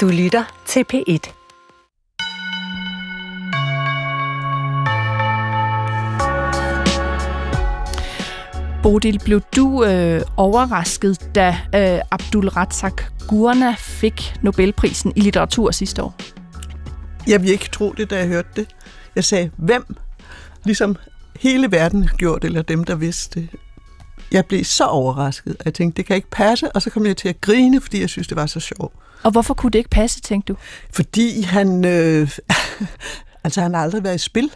Du lytter til P1. Bodil, blev du øh, overrasket, da øh, Abdul Razak Gurna fik Nobelprisen i litteratur sidste år? Jeg ville ikke tro det, da jeg hørte det. Jeg sagde, hvem? Ligesom hele verden gjorde det, eller dem, der vidste det. Jeg blev så overrasket, at jeg tænkte, det kan ikke passe, og så kom jeg til at grine, fordi jeg synes, det var så sjovt. Og hvorfor kunne det ikke passe, tænkte du? Fordi han, øh, altså han har aldrig været i spil.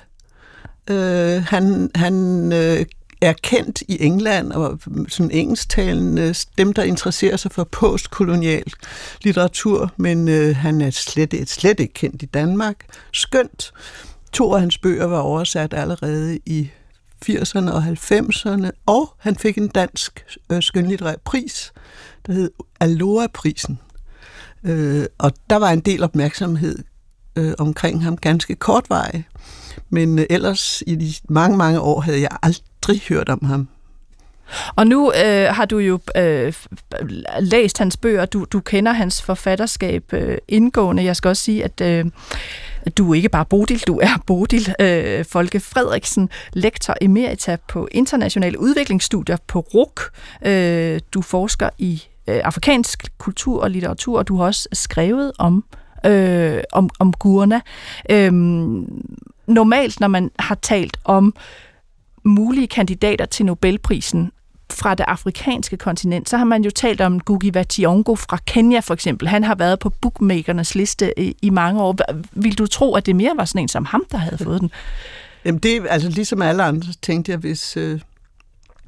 Øh, han han øh, er kendt i England og sådan engelsktalende, dem der interesserer sig for postkolonial litteratur, men øh, han er slet, slet ikke kendt i Danmark. Skønt. To af hans bøger var oversat allerede i 80'erne og 90'erne, og han fik en dansk øh, skønlitterær pris, der hed Aloha-prisen. Øh, og der var en del opmærksomhed øh, omkring ham ganske kortvarigt. Men øh, ellers i de mange, mange år havde jeg aldrig hørt om ham. Og nu øh, har du jo øh, læst hans bøger, du, du kender hans forfatterskab øh, indgående. Jeg skal også sige, at øh, du er ikke bare Bodil, du er Bodil øh, Folke Frederiksen, lektor emerita på internationale udviklingsstudier på RUK. Øh, du forsker i øh, afrikansk kultur og litteratur, og du har også skrevet om øh, om, om Gurna. Øh, normalt, når man har talt om mulige kandidater til Nobelprisen fra det afrikanske kontinent, så har man jo talt om Gugi wa Thiong'o fra Kenya for eksempel. Han har været på bookmakernes liste i, i mange år. Vil du tro, at det mere var sådan en som ham, der havde fået den? Jamen det altså ligesom alle andre, tænkte jeg, hvis, øh,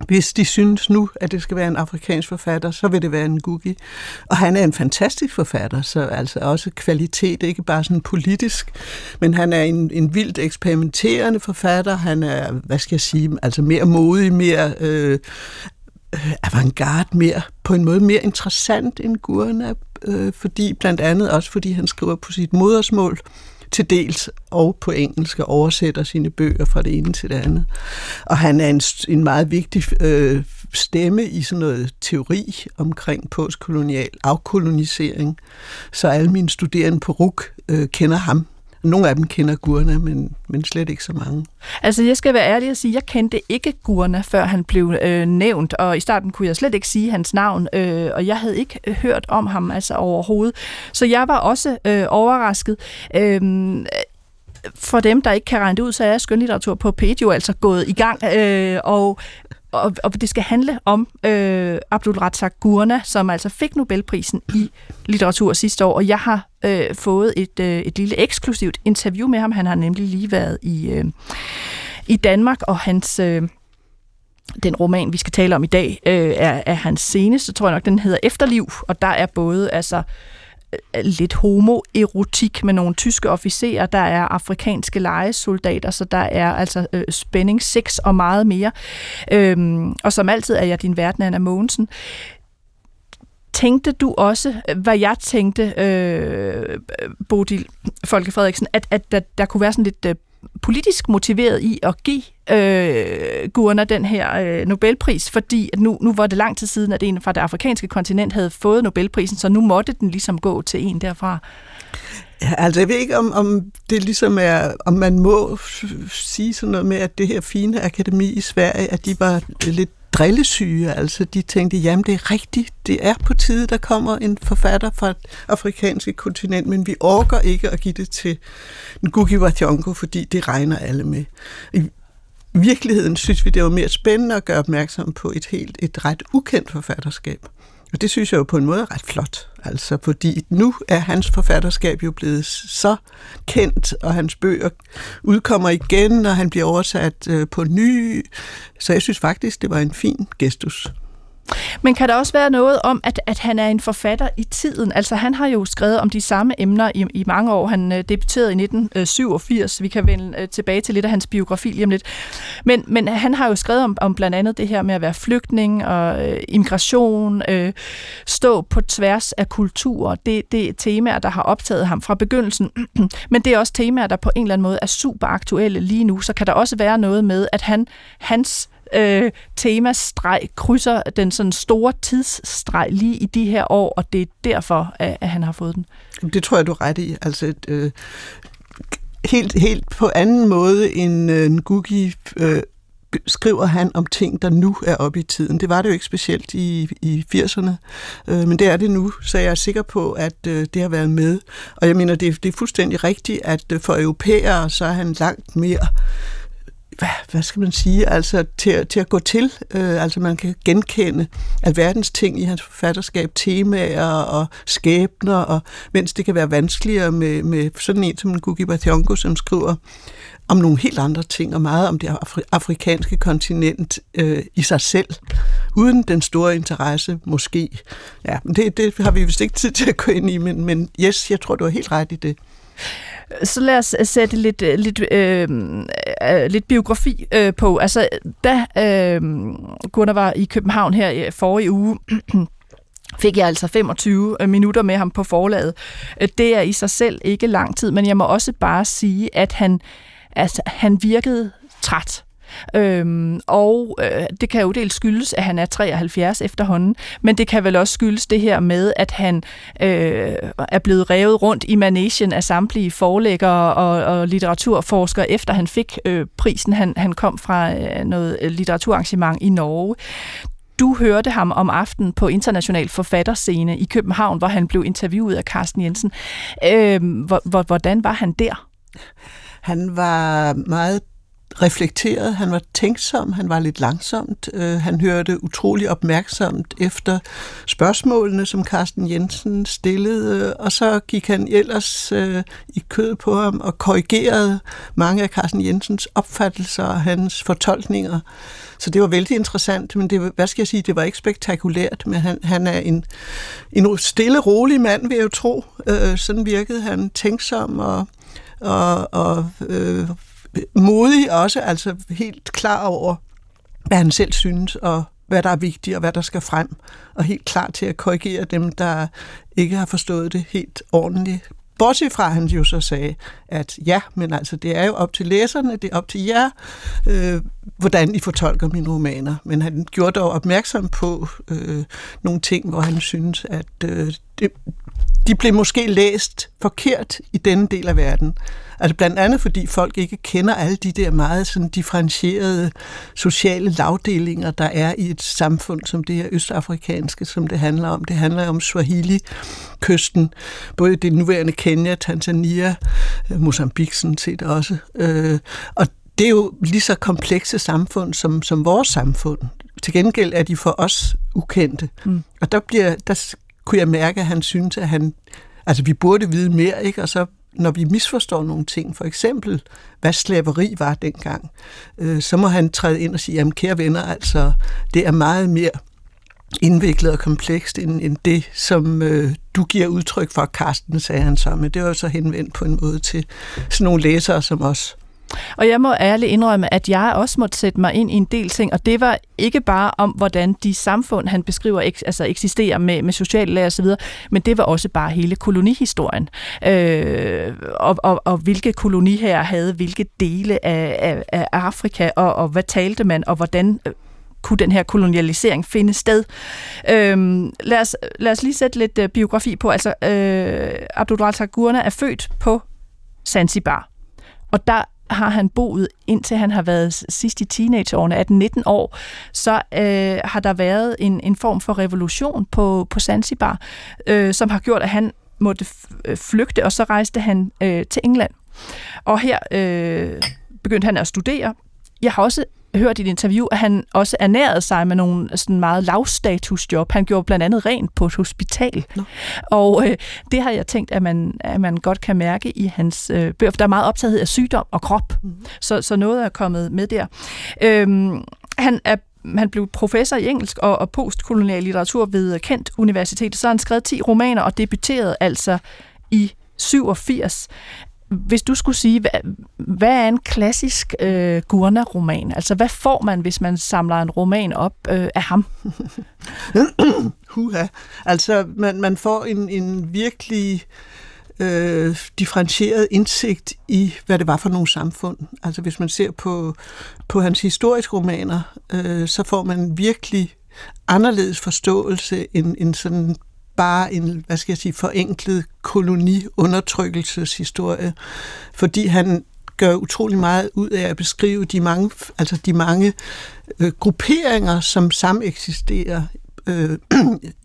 hvis de synes nu, at det skal være en afrikansk forfatter, så vil det være en Gugi. Og han er en fantastisk forfatter, så altså også kvalitet, ikke bare sådan politisk, men han er en, en vildt eksperimenterende forfatter. Han er, hvad skal jeg sige, altså mere modig, mere øh, avantgarde, mere, på en måde mere interessant end Gurna, øh, fordi blandt andet også fordi han skriver på sit modersmål, til dels og på engelsk og oversætter sine bøger fra det ene til det andet. Og han er en, en meget vigtig øh, stemme i sådan noget teori omkring postkolonial afkolonisering. Så alle mine studerende på RUK øh, kender ham nogle af dem kender Gurna, men, men slet ikke så mange. Altså, jeg skal være ærlig og sige, jeg kendte ikke Gurna, før han blev øh, nævnt, og i starten kunne jeg slet ikke sige hans navn, øh, og jeg havde ikke øh, hørt om ham altså overhovedet. Så jeg var også øh, overrasket. Øh, for dem, der ikke kan regne det ud, så er skønlitteratur på P1 jo altså gået i gang, øh, og og, og det skal handle om øh, Abdul Razak Gurna, som altså fik Nobelprisen i litteratur sidste år, og jeg har øh, fået et, øh, et lille eksklusivt interview med ham. Han har nemlig lige været i, øh, i Danmark, og hans... Øh, den roman, vi skal tale om i dag, øh, er, er hans seneste, tror jeg nok, den hedder Efterliv, og der er både altså Øh, Øh, øh, lidt homoerotik med nogle tyske officerer, der er afrikanske legesoldater, så der er altså øh, spænding, sex og meget mere. Øhm, og som altid er jeg din verden, Anna Mogensen. Tænkte du også, hvad jeg tænkte, øh, Bodil Folke Frederiksen, at, at der, der kunne være sådan lidt øh, politisk motiveret i at give øh, Gurna den her øh, Nobelpris, fordi at nu, nu var det lang tid siden, at en fra det afrikanske kontinent havde fået Nobelprisen, så nu måtte den ligesom gå til en derfra. Ja, altså jeg ved ikke, om, om det ligesom er, om man må sige sådan noget med, at det her fine akademi i Sverige, at de var lidt drillesyge. Altså, de tænkte, jamen det er rigtigt, det er på tide, der kommer en forfatter fra et afrikanske kontinent, men vi orker ikke at give det til Ngugi wa Thiong'o, fordi det regner alle med. I virkeligheden synes vi, det var mere spændende at gøre opmærksom på et helt, et ret ukendt forfatterskab. Og det synes jeg jo på en måde er ret flot, altså fordi nu er hans forfatterskab jo blevet så kendt, og hans bøger udkommer igen, og han bliver oversat øh, på ny. Så jeg synes faktisk, det var en fin gestus. Men kan der også være noget om, at, at han er en forfatter i tiden? Altså han har jo skrevet om de samme emner i, i mange år. Han øh, debuterede i 1987. Vi kan vende øh, tilbage til lidt af hans biografi lige om lidt. Men, men han har jo skrevet om, om blandt andet det her med at være flygtning og øh, immigration, øh, stå på tværs af kulturer. Det, det er temaer, der har optaget ham fra begyndelsen. men det er også temaer, der på en eller anden måde er super aktuelle lige nu. Så kan der også være noget med, at han, hans øh, temastreg krydser den sådan store tidsstreg lige i de her år, og det er derfor, at, at han har fået den. Det tror jeg, du er ret i. Altså, øh, helt, helt på anden måde end øh, Ngugi øh, skriver han om ting, der nu er oppe i tiden. Det var det jo ikke specielt i, i 80'erne, øh, men det er det nu, så jeg er sikker på, at øh, det har været med. Og jeg mener, det, det er fuldstændig rigtigt, at øh, for europæere, så er han langt mere hvad, hvad skal man sige, altså til, til at gå til. Øh, altså man kan genkende alverdens ting i hans forfatterskab, temaer og skæbner, og mens det kan være vanskeligere med, med sådan en som Gugi Bationgo, som skriver om nogle helt andre ting, og meget om det afri- afrikanske kontinent øh, i sig selv, uden den store interesse måske. Ja, det, det har vi vist ikke tid til at gå ind i, men, men yes, jeg tror, du har helt ret i det. Så lad os øh, sætte lidt, øh, lidt, øh, øh, øh, lidt biografi øh, på. Altså, da øh, Gunnar var i København her forrige uge, fik jeg altså 25 minutter med ham på forlaget. Det er i sig selv ikke lang tid, men jeg må også bare sige, at han, altså, han virkede træt. Øhm, og øh, det kan jo dels skyldes, at han er 73 efterhånden, men det kan vel også skyldes det her med, at han øh, er blevet revet rundt i managen af samtlige forlæggere og, og litteraturforskere, efter han fik øh, prisen. Han, han kom fra øh, noget øh, litteraturarrangement i Norge. Du hørte ham om aftenen på International Forfatterscene i København, hvor han blev interviewet af Carsten Jensen. Øh, hvordan var han der? Han var meget reflekteret, han var tænksom, han var lidt langsomt, øh, han hørte utrolig opmærksomt efter spørgsmålene, som Carsten Jensen stillede, og så gik han ellers øh, i kød på ham og korrigerede mange af Carsten Jensens opfattelser og hans fortolkninger. Så det var vældig interessant, men det, hvad skal jeg sige, det var ikke spektakulært, men han, han er en, en stille, rolig mand, vil jeg jo tro. Øh, sådan virkede han tænksom og, og, og øh, modig også, altså helt klar over, hvad han selv synes, og hvad der er vigtigt, og hvad der skal frem, og helt klar til at korrigere dem, der ikke har forstået det helt ordentligt. Bortset fra, at han jo så sagde, at ja, men altså, det er jo op til læserne, det er op til jer, øh, hvordan I fortolker mine romaner. Men han gjorde dog opmærksom på øh, nogle ting, hvor han synes, at øh, det, de blev måske læst forkert i denne del af verden. Altså blandt andet fordi folk ikke kender alle de der meget sådan differentierede sociale lavdelinger, der er i et samfund som det her østafrikanske, som det handler om. Det handler om Swahili-kysten, både det nuværende Kenya, Tanzania, Mozambique sådan set også. Øh, og det er jo lige så komplekse samfund som, som vores samfund. Til gengæld er de for os ukendte. Mm. Og der, bliver, der kunne jeg mærke, at han synes, at han, altså vi burde vide mere, ikke? Og så når vi misforstår nogle ting, for eksempel hvad slaveri var dengang, øh, så må han træde ind og sige, jamen kære venner, altså det er meget mere indviklet og komplekst end, end det, som øh, du giver udtryk for, Karsten, sagde han så. Men det var jo så henvendt på en måde til sådan nogle læsere som os. Og jeg må ærligt indrømme, at jeg også måtte sætte mig ind i en del ting, og det var ikke bare om, hvordan de samfund, han beskriver, eks, altså eksisterer med, med sociale lag osv., men det var også bare hele kolonihistorien. Øh, og, og, og hvilke koloniherrer havde hvilke dele af, af, af Afrika, og, og hvad talte man, og hvordan øh, kunne den her kolonialisering finde sted. Øhm, lad, os, lad os lige sætte lidt øh, biografi på. Altså, øh, Abdul Razak Gurna er født på Zanzibar. Og der har han boet, indtil han har været sidst i teenageårene, 18-19 år, så øh, har der været en, en form for revolution på, på Zanzibar, øh, som har gjort, at han måtte øh, flygte, og så rejste han øh, til England. Og her øh, begyndte han at studere. Jeg har også hørt i et interview, at han også ernærede sig med nogle sådan meget lavstatusjob. Han gjorde blandt andet rent på et hospital. No. Og øh, det har jeg tænkt, at man, at man godt kan mærke i hans øh, bøger, for der er meget optagethed af sygdom og krop. Mm. Så, så noget er kommet med der. Øhm, han er han blev professor i engelsk og, og postkolonial litteratur ved Kent Universitet. Så har han skrevet 10 romaner og debuterede altså i 87 hvis du skulle sige, hvad, hvad er en klassisk øh, Gurna-roman? Altså, hvad får man, hvis man samler en roman op øh, af ham? Huha. Altså, man, man får en, en virkelig øh, differentieret indsigt i, hvad det var for nogle samfund. Altså hvis man ser på, på hans historiske romaner, øh, så får man virkelig anderledes forståelse end, end sådan bare en, hvad skal jeg sige, forenklet koloniundertrykkelseshistorie, fordi han gør utrolig meget ud af at beskrive de mange, altså de mange øh, grupperinger, som sameksisterer øh,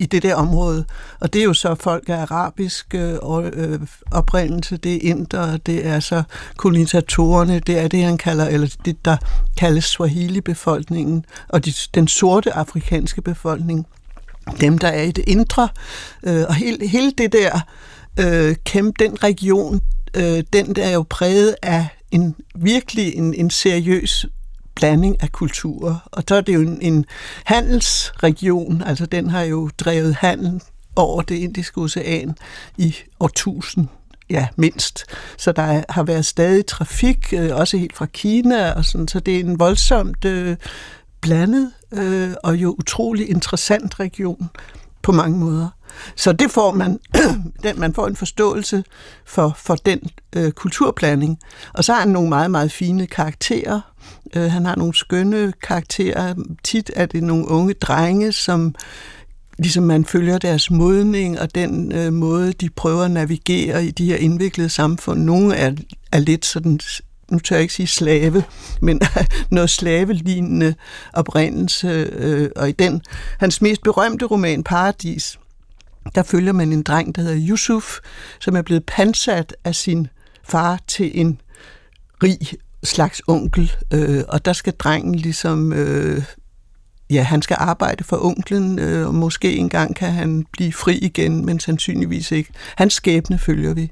i det der område. Og det er jo så folk af arabisk øh, øh oprindelse, det er indre, det er så kolonisatorerne, det er det, han kalder, eller det, der kaldes Swahili-befolkningen, og de, den sorte afrikanske befolkning, dem, der er i det indre. Øh, og hele, hele det der øh, kæmpe, den region, øh, den der er jo præget af en virkelig en, en seriøs blanding af kulturer. Og så er det jo en, en handelsregion, altså den har jo drevet handel over det indiske ocean i årtusind, ja, mindst. Så der har været stadig trafik, øh, også helt fra Kina, og sådan, så det er en voldsomt øh, blandet øh, og jo utrolig interessant region på mange måder. Så det får man, den, man får en forståelse for, for den øh, kulturplanning. Og så har han nogle meget, meget fine karakterer. Øh, han har nogle skønne karakterer. Tit er det nogle unge drenge, som ligesom man følger deres modning og den øh, måde, de prøver at navigere i de her indviklede samfund. Nogle er, er lidt sådan nu tør jeg ikke sige slave, men noget slavelignende oprindelse. Øh, og i den, hans mest berømte roman, Paradis, der følger man en dreng, der hedder Yusuf, som er blevet pansat af sin far til en rig slags onkel, øh, og der skal drengen ligesom, øh, ja, han skal arbejde for onklen, øh, og måske engang kan han blive fri igen, men sandsynligvis ikke. Hans skæbne følger vi.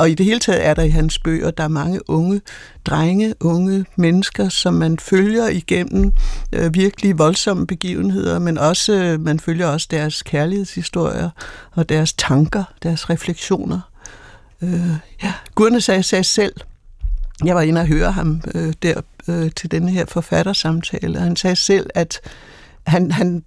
Og i det hele taget er der i hans bøger, der er mange unge drenge, unge mennesker, som man følger igennem øh, virkelig voldsomme begivenheder, men også øh, man følger også deres kærlighedshistorier og deres tanker, deres refleksioner. Øh, ja, Gurne sagde, sagde selv, jeg var inde og høre ham øh, der øh, til denne her forfattersamtale, og han sagde selv, at han, han,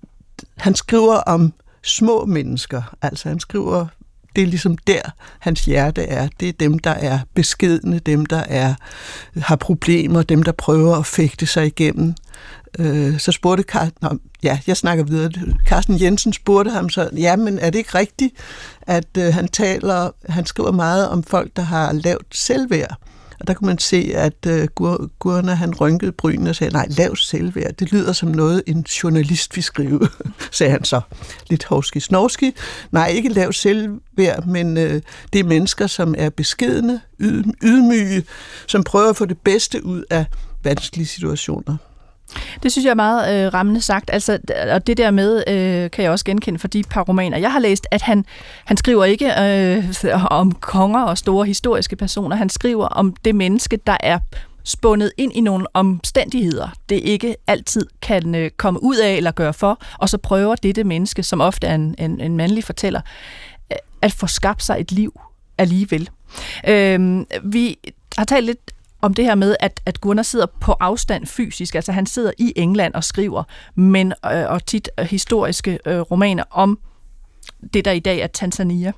han skriver om små mennesker, altså han skriver det er ligesom der, hans hjerte er. Det er dem, der er beskedne, dem, der er har problemer, dem, der prøver at fægte sig igennem. Øh, så spurgte Carsten, ja, jeg snakker videre. Carsten Jensen spurgte ham så, ja, men er det ikke rigtigt, at øh, han taler, han skriver meget om folk, der har lavt selvværd? Og der kunne man se, at øh, uh, Gurner han rynkede brynene og sagde, nej, lav selvværd, det lyder som noget, en journalist vil skrive, sagde han så. Lidt hovski snovski. Nej, ikke lav selvværd, men uh, det er mennesker, som er beskedende, ydmyge, som prøver at få det bedste ud af vanskelige situationer. Det synes jeg er meget øh, rammende sagt. Altså, og det der med, øh, kan jeg også genkende for de par romaner, jeg har læst, at han, han skriver ikke øh, om konger og store historiske personer. Han skriver om det menneske, der er spundet ind i nogle omstændigheder, det ikke altid kan øh, komme ud af eller gøre for, og så prøver dette menneske, som ofte er en, en, en mandlig fortæller, øh, at få skabt sig et liv alligevel. Øh, vi har talt lidt om det her med, at, at Gunnar sidder på afstand fysisk, altså han sidder i England og skriver, men øh, og tit øh, historiske øh, romaner om det, der i dag er Tanzania.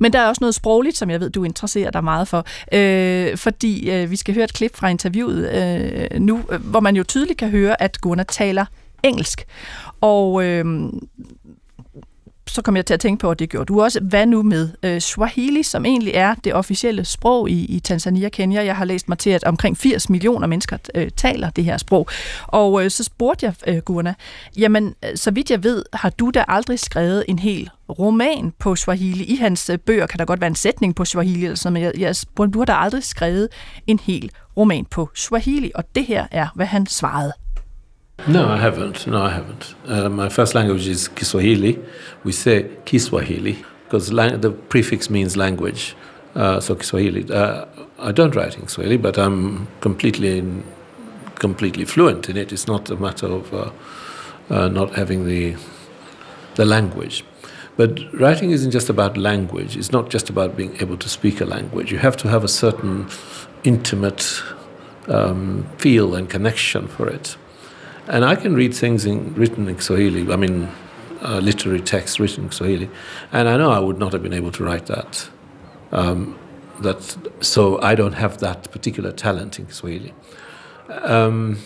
Men der er også noget sprogligt, som jeg ved, du interesserer dig meget for, øh, fordi øh, vi skal høre et klip fra interviewet øh, nu, øh, hvor man jo tydeligt kan høre, at Gunnar taler engelsk. Og øh, så kom jeg til at tænke på, at det gjorde du også. Hvad nu med øh, Swahili, som egentlig er det officielle sprog i, i Tanzania Kenya? Jeg har læst mig til, at omkring 80 millioner mennesker øh, taler det her sprog. Og øh, så spurgte jeg øh, Gurna, jamen, øh, så vidt jeg ved, har du da aldrig skrevet en hel roman på Swahili? I hans øh, bøger kan der godt være en sætning på Swahili, eller sådan, men jeg, jeg spurgte, du har da aldrig skrevet en hel roman på Swahili, og det her er, hvad han svarede. No, I haven't. No, I haven't. Uh, my first language is Kiswahili. We say Kiswahili because lang- the prefix means language. Uh, so Kiswahili. Uh, I don't write in Kiswahili, but I'm completely in, completely fluent in it. It's not a matter of uh, uh, not having the the language. But writing isn't just about language. It's not just about being able to speak a language. You have to have a certain intimate um, feel and connection for it. And I can read things in, written in Swahili, I mean, uh, literary texts written in Swahili, and I know I would not have been able to write that Um, that so I don't have that particular talent in Swahili. Um,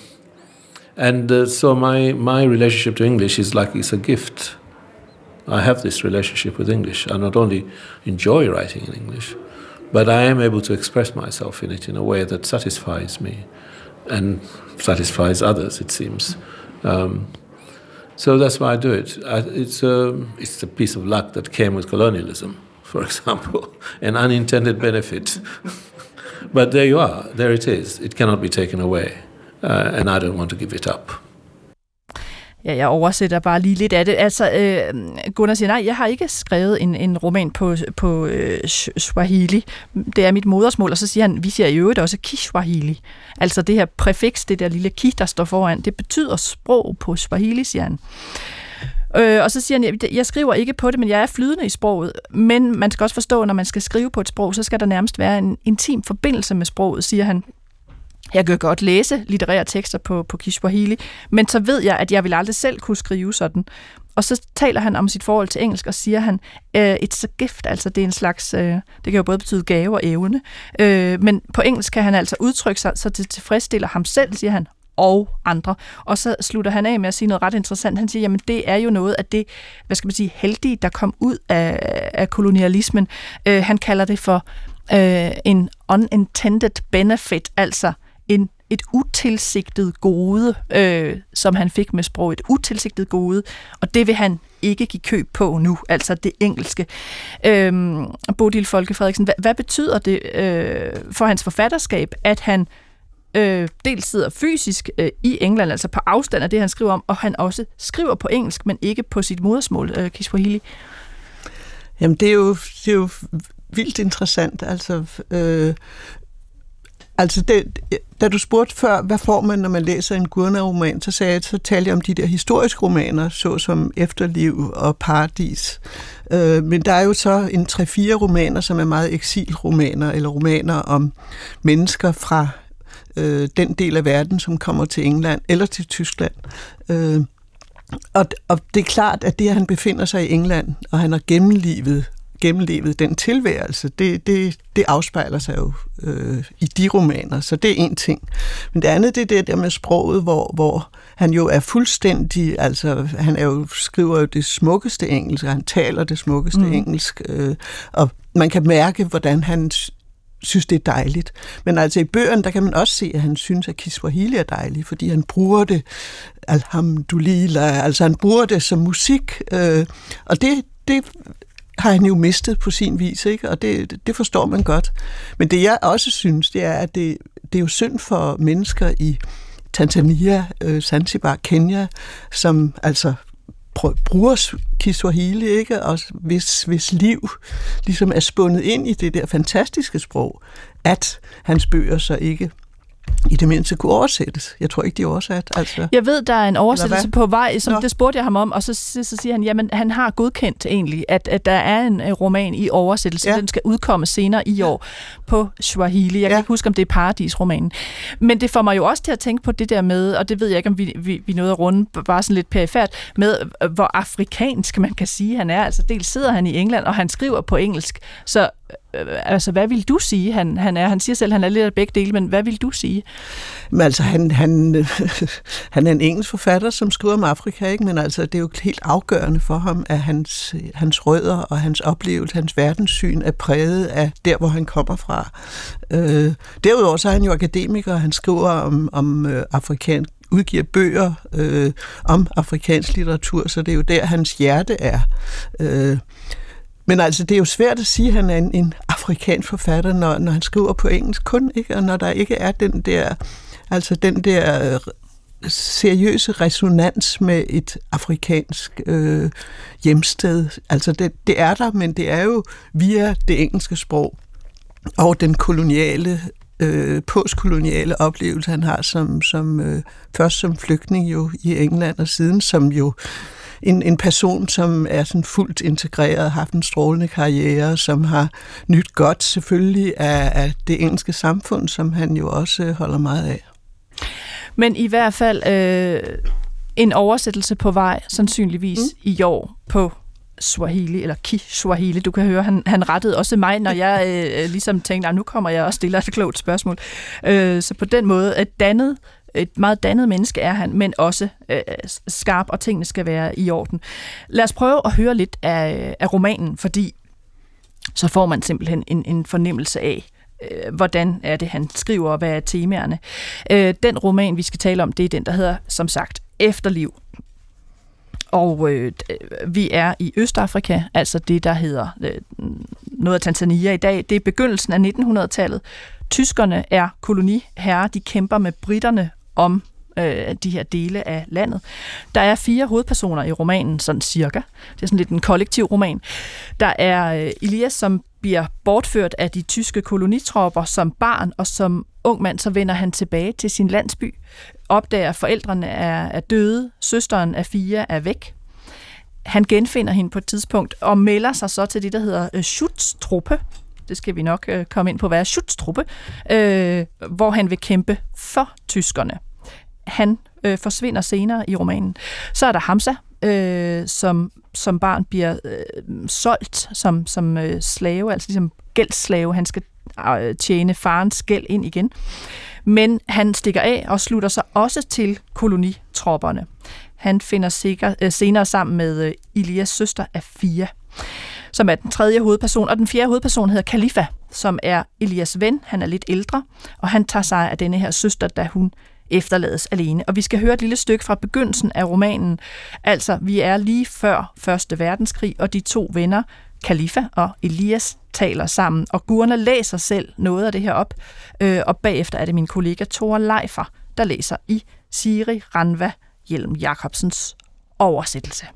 and uh, so my my relationship to English is like it's a gift. I have this relationship with English. I not only enjoy writing in English, but I am able to express myself in it in a way that satisfies me and satisfies others. It seems. Um, so that's why I do it. I, it's a it's a piece of luck that came with colonialism, for example, an unintended benefit. but there you are. There it is. It cannot be taken away, uh, and I don't want to give it up. Ja, jeg oversætter bare lige lidt af det. Altså, øh, Gunnar siger, nej, jeg har ikke skrevet en, en roman på, på øh, Swahili. Det er mit modersmål. Og så siger han, vi siger i øvrigt også Kiswahili. Altså det her præfiks, det der lille ki, der står foran, det betyder sprog på Swahili, siger han. Øh, og så siger han, jeg skriver ikke på det, men jeg er flydende i sproget. Men man skal også forstå, når man skal skrive på et sprog, så skal der nærmest være en intim forbindelse med sproget, siger han. Jeg kan godt læse litterære tekster på, på Kiswahili, men så ved jeg, at jeg vil aldrig selv kunne skrive sådan. Og så taler han om sit forhold til engelsk, og siger han, uh, it's a gift, altså det er en slags, øh, det kan jo både betyde gave og evne, uh, men på engelsk kan han altså udtrykke sig, så det tilfredsstiller ham selv, siger han, og andre. Og så slutter han af med at sige noget ret interessant. Han siger, jamen det er jo noget af det, hvad skal man sige, heldige, der kom ud af, af kolonialismen. Uh, han kalder det for en unintended benefit, altså en, et utilsigtet gode, øh, som han fik med sprog. Et utilsigtet gode, og det vil han ikke give køb på nu, altså det engelske. Øhm, Bodil Folke Frederiksen, hvad, hvad betyder det øh, for hans forfatterskab, at han øh, dels sidder fysisk øh, i England, altså på afstand af det, han skriver om, og han også skriver på engelsk, men ikke på sit modersmål, øh, Kiswahili? Jamen, det er jo, det er jo vildt interessant. Altså, øh, Altså, det, da du spurgte før, hvad får man, når man læser en Gurner-roman, så, sagde jeg, så talte jeg om de der historiske romaner, såsom Efterliv og Paradis. Øh, men der er jo så en tre-fire romaner, som er meget eksilromaner, eller romaner om mennesker fra øh, den del af verden, som kommer til England eller til Tyskland. Øh, og, og det er klart, at det, at han befinder sig i England, og han har gennemlivet gennemlevet den tilværelse, det, det, det afspejler sig jo øh, i de romaner, så det er en ting. Men det andet, det er det der med sproget, hvor, hvor han jo er fuldstændig, altså han er jo, skriver jo det smukkeste engelsk, og han taler det smukkeste mm. engelsk, øh, og man kan mærke, hvordan han synes, det er dejligt. Men altså i bøgerne, der kan man også se, at han synes, at Kiswahili er dejligt, fordi han bruger det, alhamdulillah, altså han bruger det som musik, øh, og det, det har han jo mistet på sin vis, ikke? og det, det forstår man godt. Men det jeg også synes, det er, at det, det er jo synd for mennesker i Tanzania, øh, Zanzibar, Kenya, som altså bruger Kiswahili, ikke? og hvis, hvis liv ligesom er spundet ind i det der fantastiske sprog, at hans bøger så ikke i det mindste kunne oversættes. Jeg tror ikke, de er oversat. Altså. Jeg ved, der er en oversættelse på vej, som Nå. det spurgte jeg ham om, og så, så, så siger han, jamen han har godkendt egentlig, at, at der er en roman i oversættelse, ja. den skal udkomme senere i år på Swahili. Jeg kan ja. ikke huske, om det er Paradis-romanen. Men det får mig jo også til at tænke på det der med, og det ved jeg ikke, om vi, vi, vi nåede at runde bare sådan lidt perifært, med hvor afrikansk man kan sige, han er. Altså dels sidder han i England, og han skriver på engelsk, så Øh, altså, hvad vil du sige, han, han er? Han siger selv, at han er lidt af begge dele, men hvad vil du sige? Men altså, han, han, han er en engelsk forfatter, som skriver om Afrika, ikke? men altså, det er jo helt afgørende for ham, at hans, hans rødder og hans oplevelse, hans verdenssyn er præget af der, hvor han kommer fra. Øh, derudover så er han jo akademiker, han skriver om, om øh, afrikansk udgiver bøger øh, om afrikansk litteratur, så det er jo der, hans hjerte er. Øh, men altså, det er jo svært at sige, at han er en, en afrikansk forfatter, når, når han skriver på engelsk kun, ikke? og når der ikke er den der, altså den der øh, seriøse resonans med et afrikansk øh, hjemsted. Altså, det, det er der, men det er jo via det engelske sprog og den koloniale øh, postkoloniale oplevelse, han har som, som øh, først som flygtning jo i England, og siden som jo en, en person, som er sådan fuldt integreret, har haft en strålende karriere, som har nyt godt selvfølgelig af, af det engelske samfund, som han jo også holder meget af. Men i hvert fald øh, en oversættelse på vej, sandsynligvis mm. i år på Swahili, eller Ki-Swahili. Du kan høre, han, han rettede også mig, når jeg øh, ligesom tænkte, at nu kommer jeg og stiller et klogt spørgsmål. Øh, så på den måde, et dannet et meget dannet menneske er han, men også øh, skarp, og tingene skal være i orden. Lad os prøve at høre lidt af, af romanen, fordi så får man simpelthen en, en fornemmelse af, øh, hvordan er det, han skriver, og hvad er temaerne. Øh, den roman, vi skal tale om, det er den, der hedder, som sagt, Efterliv. Og øh, øh vi er i Østafrika, altså det, der hedder øh, noget af Tanzania i dag. Det er begyndelsen af 1900-tallet. Tyskerne er koloniherrer, de kæmper med britterne om øh, de her dele af landet. Der er fire hovedpersoner i romanen, sådan cirka. Det er sådan lidt en kollektiv roman. Der er øh, Elias, som bliver bortført af de tyske kolonitropper som barn, og som ung mand, så vender han tilbage til sin landsby, opdager, at forældrene er, er døde, søsteren af fire er væk. Han genfinder hende på et tidspunkt og melder sig så til det, der hedder øh, Schutztruppe. Det skal vi nok øh, komme ind på, være Schutztruppe, øh, hvor han vil kæmpe for tyskerne. Han øh, forsvinder senere i romanen. Så er der Hamza, øh, som som barn bliver øh, solgt som, som øh, slave, altså ligesom gældsslave. Han skal øh, tjene farens gæld ind igen. Men han stikker af og slutter sig også til kolonitropperne. Han finder sikker, øh, senere sammen med øh, Ilias søster Afia, som er den tredje hovedperson. Og den fjerde hovedperson hedder Khalifa, som er Elias ven. Han er lidt ældre, og han tager sig af denne her søster, da hun efterlades alene. Og vi skal høre et lille stykke fra begyndelsen af romanen. Altså, vi er lige før Første Verdenskrig, og de to venner, Khalifa og Elias, taler sammen. Og Gurna læser selv noget af det her op, øh, og bagefter er det min kollega Thor Leifer, der læser i Siri Ranva Hjelm Jacobsens oversættelse.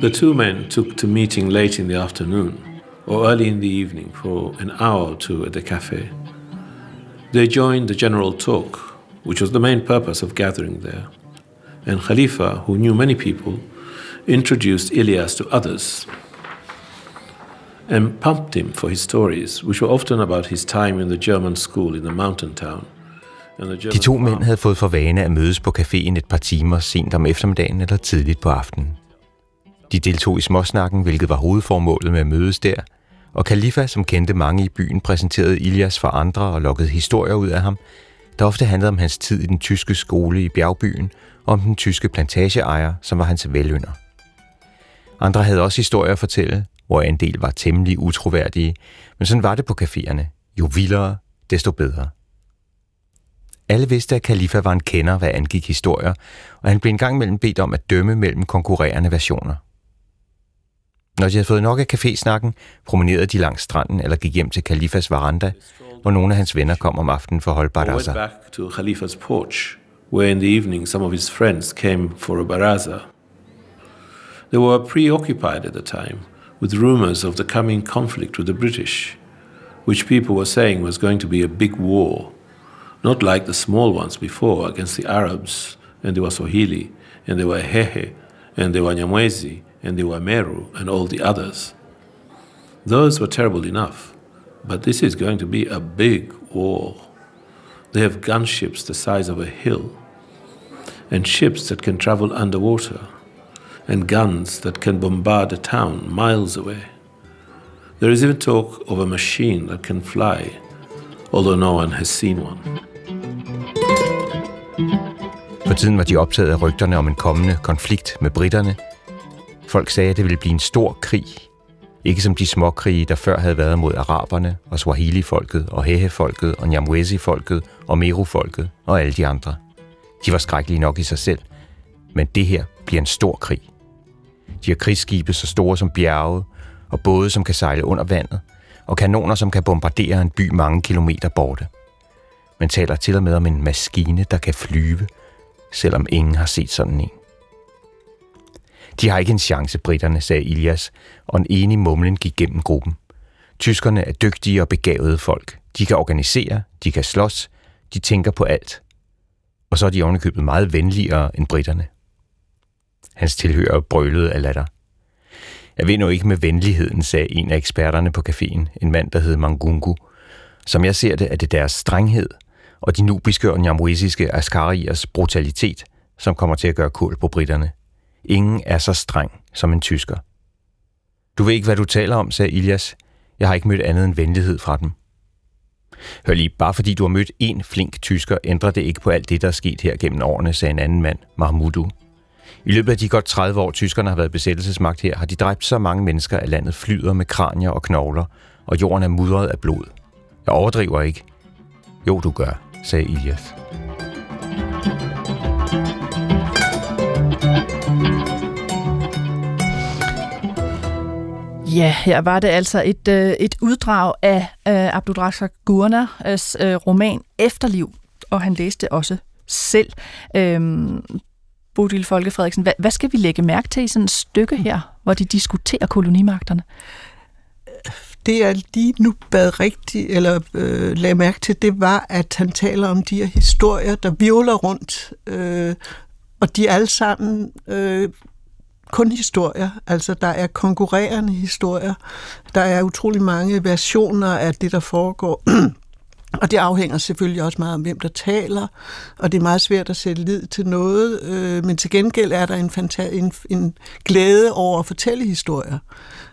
The two men took to meeting late in the afternoon. or early in the evening for an hour or two at the cafe. They joined the general talk, which was the main purpose of gathering there. And Khalifa, who knew many people, introduced Ilyas to others and pumped him for his stories, which were often about his time in the German school in the mountain town. De to mænd havde fået for vane at mødes på caféen et par timer sent om eftermiddagen eller tidligt på aftenen. De deltog i småsnakken, hvilket var hovedformålet med at mødes der, og Khalifa, som kendte mange i byen, præsenterede Ilias for andre og lokkede historier ud af ham, der ofte handlede om hans tid i den tyske skole i bjergbyen og om den tyske plantageejer, som var hans velønder. Andre havde også historier at fortælle, hvor en del var temmelig utroværdige, men sådan var det på caféerne. Jo vildere, desto bedre. Alle vidste, at Khalifa var en kender, hvad angik historier, og han blev engang mellem bedt om at dømme mellem konkurrerende versioner – Når de havde fået nok af cafésnakken, promenerede de langs stranden eller gik hjem til Khalifas veranda, hvor nogle af hans venner kom om aftenen for at holde baraza. back to Khalifa's porch, where in the evening some of his friends came for a baraza. They were preoccupied at the time with rumors of the coming conflict with the British, which people were saying was going to be a big war, not like the small ones before against the Arabs, and they were Swahili, and they were Hehe, and they were Nyamwezi, and the Wameru and all the others. Those were terrible enough, but this is going to be a big war. They have gunships the size of a hill, and ships that can travel underwater, and guns that can bombard a town miles away. There is even talk of a machine that can fly, although no one has seen one. For tiden var de optaget af rygterne om en kommende konflikt med britterne, Folk sagde, at det ville blive en stor krig. Ikke som de småkrige, der før havde været mod araberne og Swahili-folket og Hehe-folket og Nyamwezi-folket og Meru-folket og alle de andre. De var skrækkelige nok i sig selv. Men det her bliver en stor krig. De har krigsskibe så store som bjerge, og både som kan sejle under vandet, og kanoner, som kan bombardere en by mange kilometer borte. Man taler til og med om en maskine, der kan flyve, selvom ingen har set sådan en. De har ikke en chance, britterne, sagde Ilias, og en enig mumlen gik gennem gruppen. Tyskerne er dygtige og begavede folk. De kan organisere, de kan slås, de tænker på alt. Og så er de ovenikøbet meget venligere end britterne. Hans tilhører brølede af latter. Jeg ved nu ikke med venligheden, sagde en af eksperterne på caféen, en mand, der hed Mangungu. Som jeg ser det, er det deres strenghed og de nubiske og nyamwesiske askariers brutalitet, som kommer til at gøre kul på britterne. Ingen er så streng som en tysker. Du ved ikke, hvad du taler om, sagde Ilias. Jeg har ikke mødt andet end venlighed fra dem. Hør lige, bare fordi du har mødt en flink tysker, ændrer det ikke på alt det, der er sket her gennem årene, sagde en anden mand, Mahmudu. I løbet af de godt 30 år, tyskerne har været besættelsesmagt her, har de dræbt så mange mennesker, at landet flyder med kranier og knogler, og jorden er mudret af blod. Jeg overdriver ikke. Jo, du gør, sagde IF. Ja, her var det altså et, øh, et uddrag af øh, Abdulrazak Gurnas øh, roman Efterliv, og han læste også selv. Øhm, Bodil Folke Frederiksen, hvad, hvad skal vi lægge mærke til i sådan et stykke her, hvor de diskuterer kolonimagterne? Det jeg lige nu bad rigtigt, eller øh, lagde mærke til, det var, at han taler om de her historier, der virvler rundt, øh, og de er alle sammen øh, kun historier. Altså, der er konkurrerende historier. Der er utrolig mange versioner af det, der foregår. Og det afhænger selvfølgelig også meget om, hvem der taler, og det er meget svært at sætte lid til noget, øh, men til gengæld er der en, fanta- en, en glæde over at fortælle historier.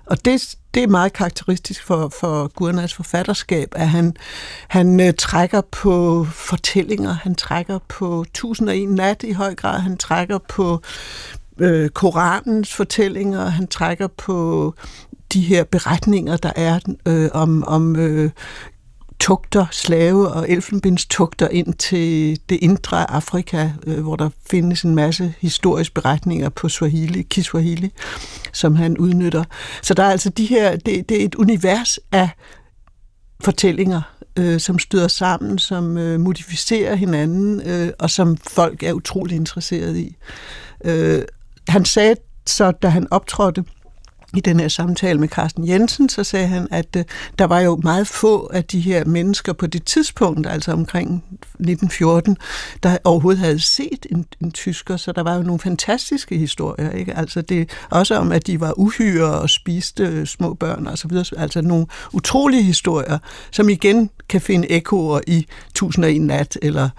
Og det, det er meget karakteristisk for, for Gurnas forfatterskab, at han, han øh, trækker på fortællinger, han trækker på Tusind og en nat i høj grad, han trækker på øh, Koranens fortællinger, han trækker på de her beretninger, der er øh, om, om øh, tugter, slave og elfenbindstugter ind til det indre Afrika, øh, hvor der findes en masse historiske beretninger på Swahili, Kiswahili, som han udnytter. Så der er altså de her, det, det er et univers af fortællinger, øh, som støder sammen, som øh, modificerer hinanden, øh, og som folk er utrolig interesseret i. Øh, han sagde så, da han optrådte i den her samtale med Carsten Jensen, så sagde han, at øh, der var jo meget få af de her mennesker på det tidspunkt, altså omkring 1914, der overhovedet havde set en, en tysker, så der var jo nogle fantastiske historier, ikke? Altså det også om, at de var uhyre og spiste øh, små børn og så videre, altså nogle utrolige historier, som igen kan finde ekoer i 1001 nat, eller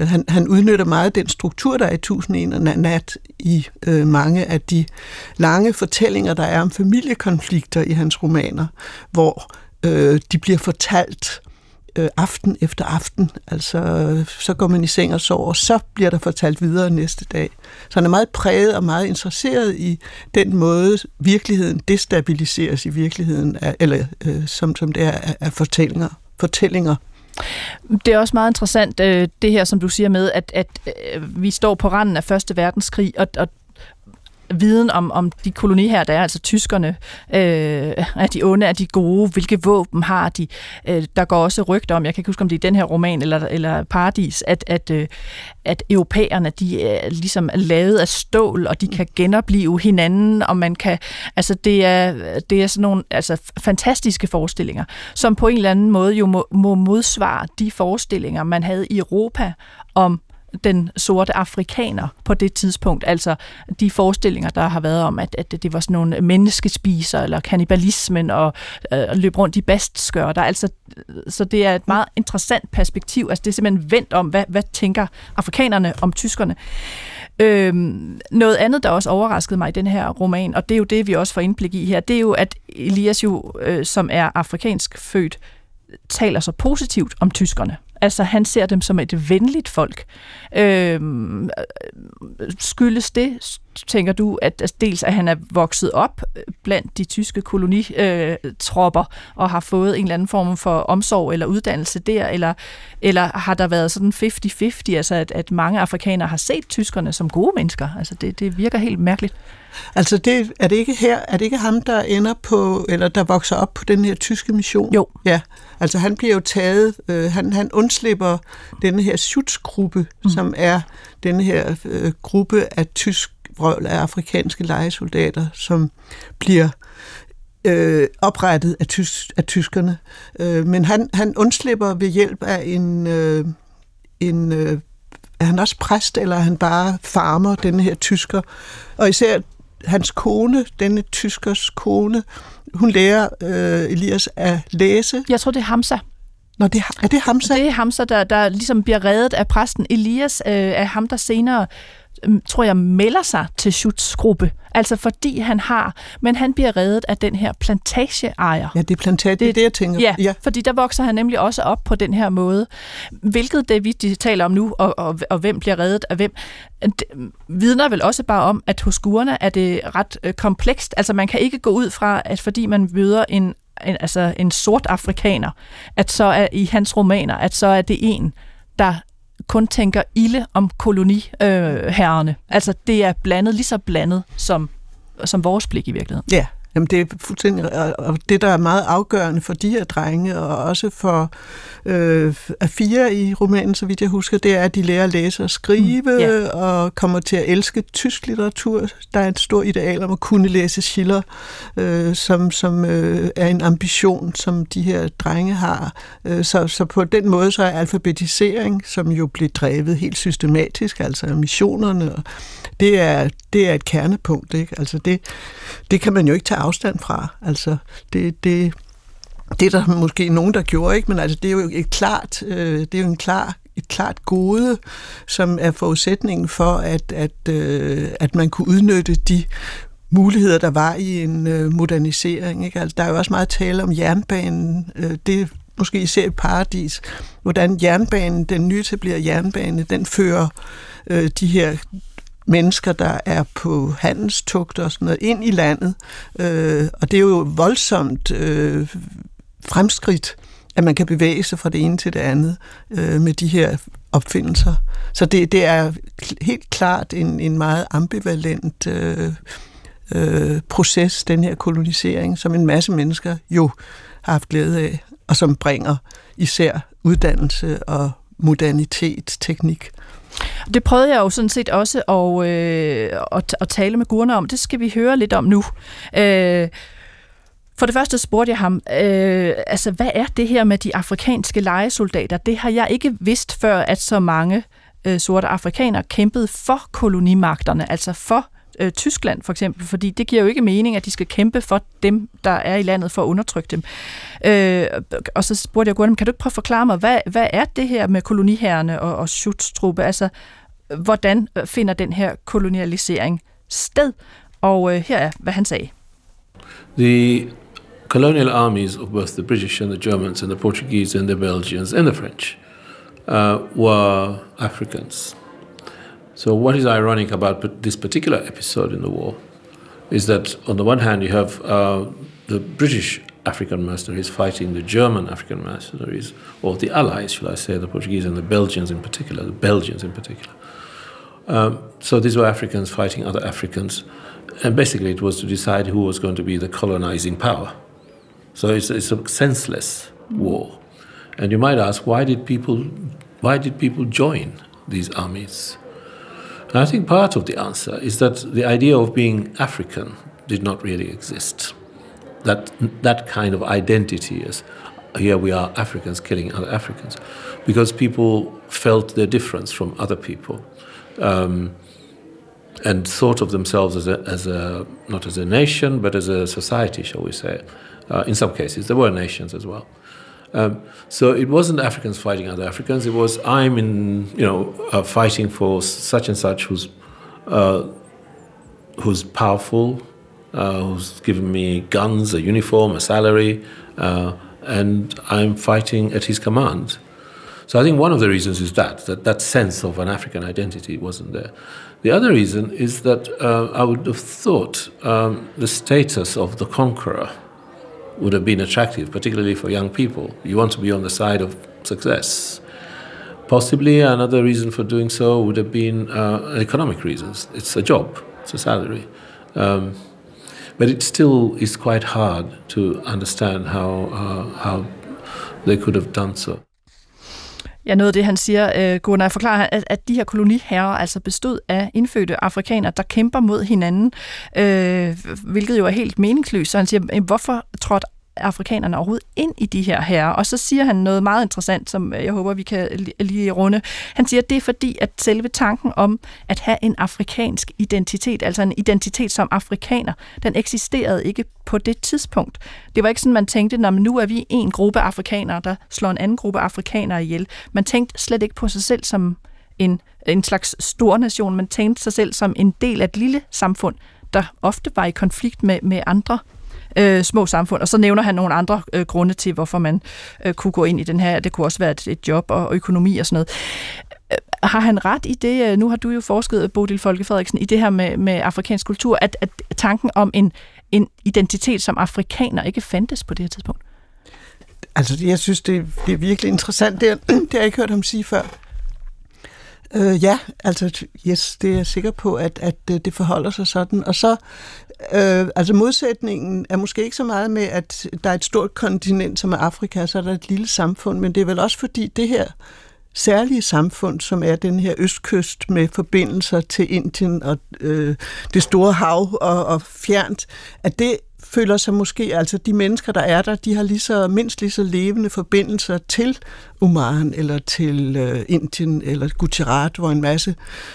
øh, han, han udnytter meget den struktur, der er i 1001 nat i øh, mange af de lange fortællinger, der er om familiekonflikter i hans romaner, hvor øh, de bliver fortalt øh, aften efter aften. Altså, så går man i seng og sover, og så bliver der fortalt videre næste dag. Så han er meget præget og meget interesseret i den måde, virkeligheden destabiliseres i virkeligheden, af, eller øh, som, som det er af, af fortællinger. fortællinger. Det er også meget interessant, øh, det her, som du siger med, at, at øh, vi står på randen af Første Verdenskrig, og, og viden om, om de kolonier, der er, altså tyskerne, øh, er de onde, er de gode, hvilke våben har de. Øh, der går også rygter om, jeg kan ikke huske, om det er den her roman eller, eller Paradis, at, at, øh, at europæerne, de er ligesom lavet af stål, og de kan genopleve hinanden, og man kan, altså det er, det er sådan nogle altså, fantastiske forestillinger, som på en eller anden måde jo må, må modsvare de forestillinger, man havde i Europa om den sorte afrikaner på det tidspunkt. Altså de forestillinger, der har været om, at, at det var sådan nogle menneskespiser, eller kannibalismen, og øh, løb rundt i bastskørter. Altså, øh, så det er et meget interessant perspektiv. Altså det er simpelthen vendt om, hvad, hvad tænker afrikanerne om tyskerne. Øhm, noget andet, der også overraskede mig i den her roman, og det er jo det, vi også får indblik i her, det er jo, at Elias jo, øh, som er afrikansk født, taler så positivt om tyskerne. Altså, han ser dem som et venligt folk. Øhm, øh, skyldes det, tænker du, at dels at han er vokset op blandt de tyske kolonitropper og har fået en eller anden form for omsorg eller uddannelse der, eller, eller har der været sådan 50-50, altså at, at mange afrikanere har set tyskerne som gode mennesker? Altså, det, det virker helt mærkeligt. Altså, det, er det ikke her, er det ikke ham, der ender på, eller der vokser op på den her tyske mission? Jo. Ja, altså han bliver jo taget, øh, han, han undslipper den her Schutzgruppe, mm. som er den her øh, gruppe af tysk vrøvl af afrikanske legesoldater, som bliver øh, oprettet af, tys, af tyskerne. Øh, men han, han undslipper ved hjælp af en, øh, en øh, er han også præst, eller er han bare farmer, denne her tysker? Og især hans kone, denne tyskers kone, hun lærer øh, Elias at læse. Jeg tror, det er Hamza. Nå, det, er det Hamza? Det er Hamza, der, der ligesom bliver reddet af præsten. Elias øh, er ham, der senere tror jeg, melder sig til Schutzs gruppe. Altså fordi han har, men han bliver reddet af den her plantageejer. Ja, det er plantage, det, det er det, jeg tænker. Ja, ja, fordi der vokser han nemlig også op på den her måde. Hvilket det, vi taler om nu, og, og, og hvem bliver reddet af hvem, det vidner vel også bare om, at hos gurerne er det ret øh, komplekst. Altså man kan ikke gå ud fra, at fordi man møder en, en, altså en sort afrikaner, at så er i hans romaner, at så er det en, der kun tænker ilde om koloniherrerne. Øh, altså det er blandet, lige så blandet som, som vores blik i virkeligheden. Ja, Jamen det er fuldstændig, og det der er meget afgørende for de her drenge, og også for øh, fire i romanen, så vidt jeg husker, det er, at de lærer at læse og skrive, mm, yeah. og kommer til at elske tysk litteratur. Der er et stort ideal om at kunne læse Schiller, øh, som, som øh, er en ambition, som de her drenge har. Øh, så, så på den måde så er alfabetisering, som jo bliver drevet helt systematisk, altså missionerne, det er, det er et kernepunkt. Ikke? Altså det, det kan man jo ikke tage afstand fra. Altså, det, det, det er der måske nogen, der gjorde, ikke? men altså, det er jo et klart, øh, det er jo en klar, et klart gode, som er forudsætningen for, at, at, øh, at man kunne udnytte de muligheder, der var i en øh, modernisering. Ikke? Altså, der er jo også meget tale om jernbanen. Øh, det er måske især i paradis, hvordan jernbanen, den nyetablerede jernbane, den fører øh, de her mennesker, der er på handelstugt og sådan noget, ind i landet. Øh, og det er jo voldsomt øh, fremskridt, at man kan bevæge sig fra det ene til det andet øh, med de her opfindelser. Så det, det er helt klart en, en meget ambivalent øh, øh, proces, den her kolonisering, som en masse mennesker jo har haft glæde af, og som bringer især uddannelse og modernitet, teknik. Det prøvede jeg jo sådan set også at, øh, at, at tale med Gurne om. Det skal vi høre lidt om nu. Øh, for det første spurgte jeg ham, øh, altså hvad er det her med de afrikanske lejesoldater? Det har jeg ikke vidst før, at så mange øh, sorte afrikanere kæmpede for kolonimagterne, altså for øh, Tyskland for eksempel, fordi det giver jo ikke mening, at de skal kæmpe for dem, der er i landet, for at undertrykke dem. Øh, og så spurgte jeg Gordon, kan du ikke prøve at forklare mig, hvad, hvad er det her med koloniherrene og, og Schutztruppe? Altså, hvordan øh, finder den her kolonialisering sted? Og øh, her er, hvad han sagde. The colonial armies of both the British and the Germans and the Portuguese and the Belgians and the French uh, were Africans. So, what is ironic about this particular episode in the war is that, on the one hand, you have uh, the British African mercenaries fighting the German African mercenaries, or the allies, shall I say, the Portuguese and the Belgians in particular, the Belgians in particular. Um, so, these were Africans fighting other Africans, and basically, it was to decide who was going to be the colonizing power. So, it's, it's a senseless war. And you might ask, why did people, why did people join these armies? And I think part of the answer is that the idea of being African did not really exist. That, that kind of identity as here we are Africans killing other Africans, because people felt their difference from other people. Um, and thought of themselves as a, as a not as a nation but as a society, shall we say? Uh, in some cases, there were nations as well. Um, so it wasn't Africans fighting other Africans. It was I'm in, you know, uh, fighting for such and such who's uh, who's powerful, uh, who's given me guns, a uniform, a salary, uh, and I'm fighting at his command. So I think one of the reasons is that that that sense of an African identity wasn't there. The other reason is that uh, I would have thought um, the status of the conqueror would have been attractive, particularly for young people. You want to be on the side of success. Possibly another reason for doing so would have been uh, economic reasons. It's a job, it's a salary. Um, but it still is quite hard to understand how, uh, how they could have done so. Ja, noget af det, han siger, øh, Gunnar, forklarer, at, at de her koloniherrer altså bestod af indfødte afrikanere, der kæmper mod hinanden, øh, hvilket jo er helt meningsløst. Så han siger, hvorfor trådte afrikanerne overhovedet ind i de her herrer. Og så siger han noget meget interessant, som øh, jeg håber, vi kan lige runde. Han siger, at det er fordi, at selve tanken om at have en afrikansk identitet, altså en identitet som afrikaner, den eksisterede ikke på det tidspunkt. Det var ikke sådan, man tænkte, når nu er vi en gruppe afrikanere, der slår en anden gruppe afrikanere ihjel. Man tænkte slet ikke på sig selv som en, en slags stor nation, men tænkte sig selv som en del af et lille samfund, der ofte var i konflikt med, med andre øh, små samfund. Og så nævner han nogle andre øh, grunde til, hvorfor man øh, kunne gå ind i den her. Det kunne også være et, et job og, og økonomi og sådan noget. Øh, har han ret i det, øh, nu har du jo forsket, Bodil Folke Frederiksen, i det her med, med afrikansk kultur, at, at tanken om en, en identitet som afrikaner ikke fandtes på det her tidspunkt? Altså, jeg synes, det, det er virkelig interessant. Det, det har jeg ikke hørt ham sige før. Øh, ja, altså, yes, det er jeg sikker på, at, at øh, det forholder sig sådan. Og så, øh, altså modsætningen er måske ikke så meget med, at der er et stort kontinent som er Afrika, så er der et lille samfund, men det er vel også fordi det her særlige samfund, som er den her østkyst med forbindelser til Indien og øh, det store hav og, og fjernt, at det føler sig måske, altså de mennesker, der er der, de har lige så, mindst lige så levende forbindelser til Oman eller til øh, Indien eller Gujarat, hvor en masse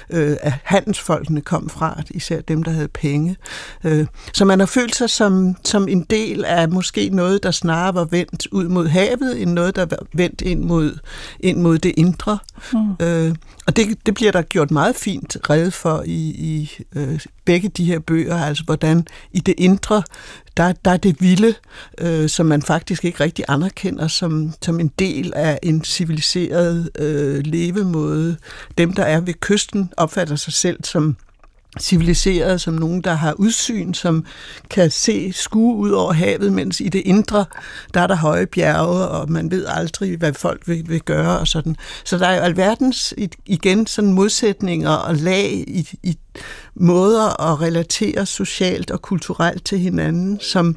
øh, af handelsfolkene kom fra, især dem, der havde penge. Øh, så man har følt sig som, som en del af måske noget, der snarere var vendt ud mod havet, end noget, der var vendt ind mod, ind mod det indre. Mm. Øh, og det, det bliver der gjort meget fint red for i, i øh, begge de her bøger, altså hvordan i det indre, der, der er det vilde, øh, som man faktisk ikke rigtig anerkender som, som en del af en civiliseret øh, levemåde. Dem, der er ved kysten, opfatter sig selv som civiliseret, som nogen, der har udsyn, som kan se skue ud over havet, mens i det indre, der er der høje bjerge, og man ved aldrig, hvad folk vil, vil gøre og sådan. Så der er jo alverdens igen sådan modsætninger og lag i, i måder at relatere socialt og kulturelt til hinanden, som,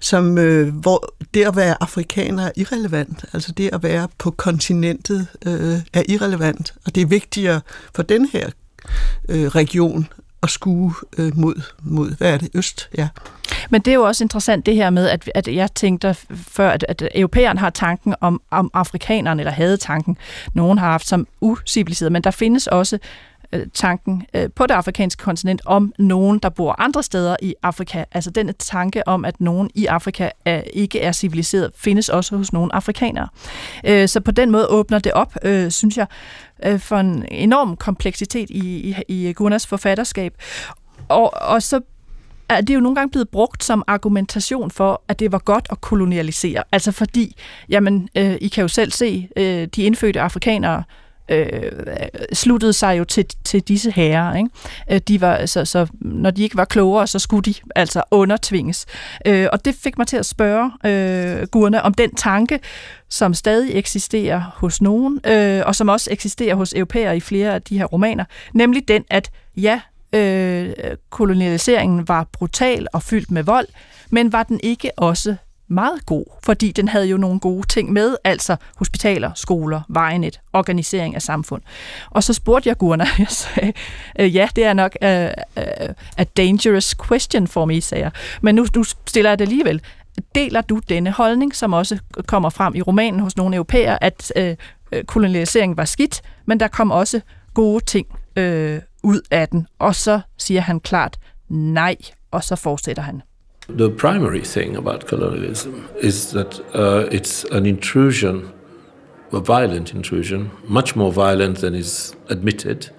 som øh, hvor det at være afrikaner er irrelevant. Altså det at være på kontinentet øh, er irrelevant, og det er vigtigere for den her øh, region at skue øh, mod, mod, hvad er det, øst, ja. Men det er jo også interessant det her med, at, at jeg tænkte før, at, at europæerne har tanken om, om afrikanerne, eller havde tanken, nogen har haft som usiviliseret, men der findes også Øh, tanken øh, på det afrikanske kontinent om nogen, der bor andre steder i Afrika. Altså den tanke om, at nogen i Afrika er, ikke er civiliseret, findes også hos nogle afrikanere. Øh, så på den måde åbner det op, øh, synes jeg, øh, for en enorm kompleksitet i, i, i Gunas forfatterskab. Og, og så er det jo nogle gange blevet brugt som argumentation for, at det var godt at kolonialisere. Altså fordi, jamen, øh, I kan jo selv se, øh, de indfødte afrikanere øh, sluttede sig jo til, til disse herrer. Ikke? Øh, de var, altså, så, når de ikke var klogere, så skulle de altså undertvinges. Øh, og det fik mig til at spørge øh, Gurne om den tanke, som stadig eksisterer hos nogen, øh, og som også eksisterer hos europæer i flere af de her romaner, nemlig den, at ja, øh, kolonialiseringen var brutal og fyldt med vold, men var den ikke også meget god, fordi den havde jo nogle gode ting med, altså hospitaler, skoler, vejenet, organisering af samfund. Og så spurgte jeg Gurna, jeg sagde, øh, ja, det er nok uh, uh, a dangerous question for me, sagde jeg. Men nu, nu stiller jeg det alligevel. Deler du denne holdning, som også kommer frem i romanen hos nogle europæer, at uh, kolonialisering var skidt, men der kom også gode ting uh, ud af den? Og så siger han klart nej, og så fortsætter han. The primary thing about colonialism is that uh, it's an intrusion, a violent intrusion, much more violent than is admitted,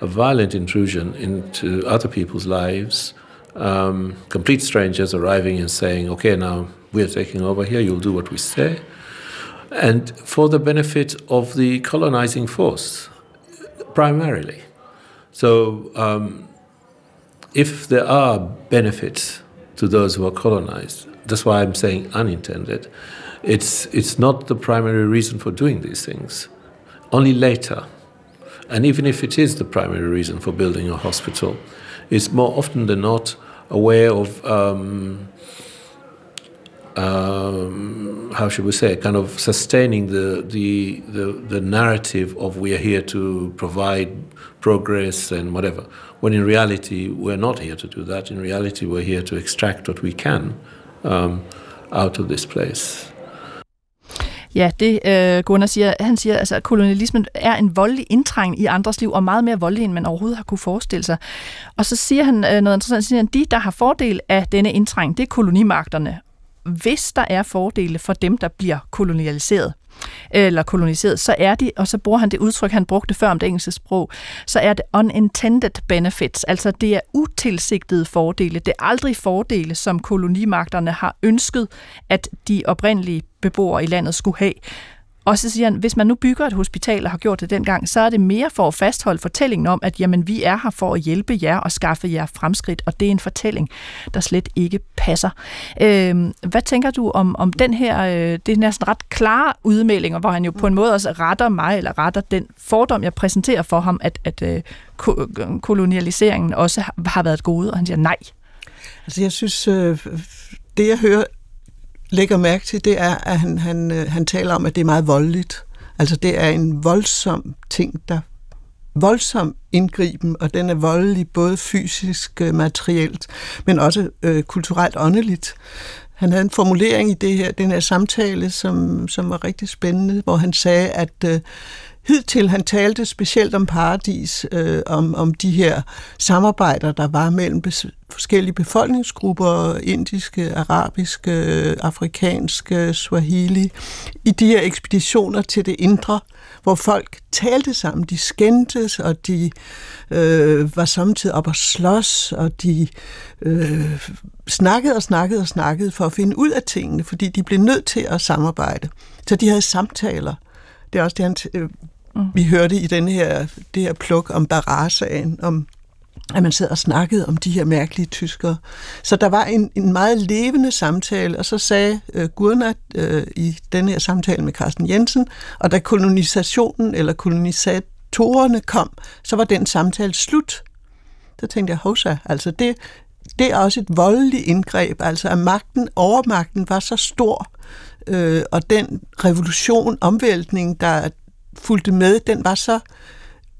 a violent intrusion into other people's lives, um, complete strangers arriving and saying, okay, now we're taking over here, you'll do what we say. And for the benefit of the colonizing force, primarily. So, um, if there are benefits to those who are colonized. That's why I'm saying unintended. It's, it's not the primary reason for doing these things. Only later, and even if it is the primary reason for building a hospital, it's more often than not a way of um, um, how should we say, kind of sustaining the, the, the, the, narrative of we are here to provide progress and whatever, when in reality we're not here to do that. In reality, we're here to extract what we can um, out of this place. Ja, det øh, Gunnar siger, han siger, altså, at kolonialismen er en voldelig indtrængning i andres liv, og meget mere voldelig, end man overhovedet har kunne forestille sig. Og så siger han øh, noget interessant, siger han, de, der har fordel af denne indtrængning, det er kolonimagterne, hvis der er fordele for dem, der bliver kolonialiseret. eller koloniseret, så er de, og så bruger han det udtryk, han brugte før om det engelske sprog, så er det unintended benefits, altså det er utilsigtede fordele. Det er aldrig fordele, som kolonimagterne har ønsket, at de oprindelige beboere i landet skulle have. Og så siger han, hvis man nu bygger et hospital og har gjort det dengang, så er det mere for at fastholde fortællingen om, at jamen, vi er her for at hjælpe jer og skaffe jer fremskridt, og det er en fortælling, der slet ikke passer. Øh, hvad tænker du om, om den her, øh, det er næsten ret klare udmeldinger, hvor han jo på en måde også retter mig, eller retter den fordom, jeg præsenterer for ham, at, at øh, kolonialiseringen også har været et gode, og han siger nej. Altså jeg synes, øh, det jeg hører lægger mærke til, det er, at han, han, øh, han taler om, at det er meget voldeligt. Altså det er en voldsom ting, der voldsom indgriben, og den er voldelig både fysisk, øh, materielt, men også øh, kulturelt åndeligt. Han havde en formulering i det her, den her samtale, som, som var rigtig spændende, hvor han sagde, at øh, Hidtil han talte specielt om paradis, øh, om, om de her samarbejder, der var mellem bes- forskellige befolkningsgrupper, indiske, arabiske, afrikanske, swahili, i de her ekspeditioner til det indre, hvor folk talte sammen, de skændtes, og de øh, var samtidig op og slås, og de øh, snakkede og snakkede og snakkede for at finde ud af tingene, fordi de blev nødt til at samarbejde. Så de havde samtaler. Det er også det, han øh, Mm. Vi hørte i den her, det her pluk om Barasagen, om at man sad og snakkede om de her mærkelige tyskere. Så der var en, en meget levende samtale, og så sagde øh, Gurnat øh, i den her samtale med Carsten Jensen, og da kolonisationen eller kolonisatorerne kom, så var den samtale slut. Så tænkte jeg, hosa, altså det, det er også et voldeligt indgreb, altså at magten, overmagten var så stor, øh, og den revolution, omvæltning, der, fulgte med, den var så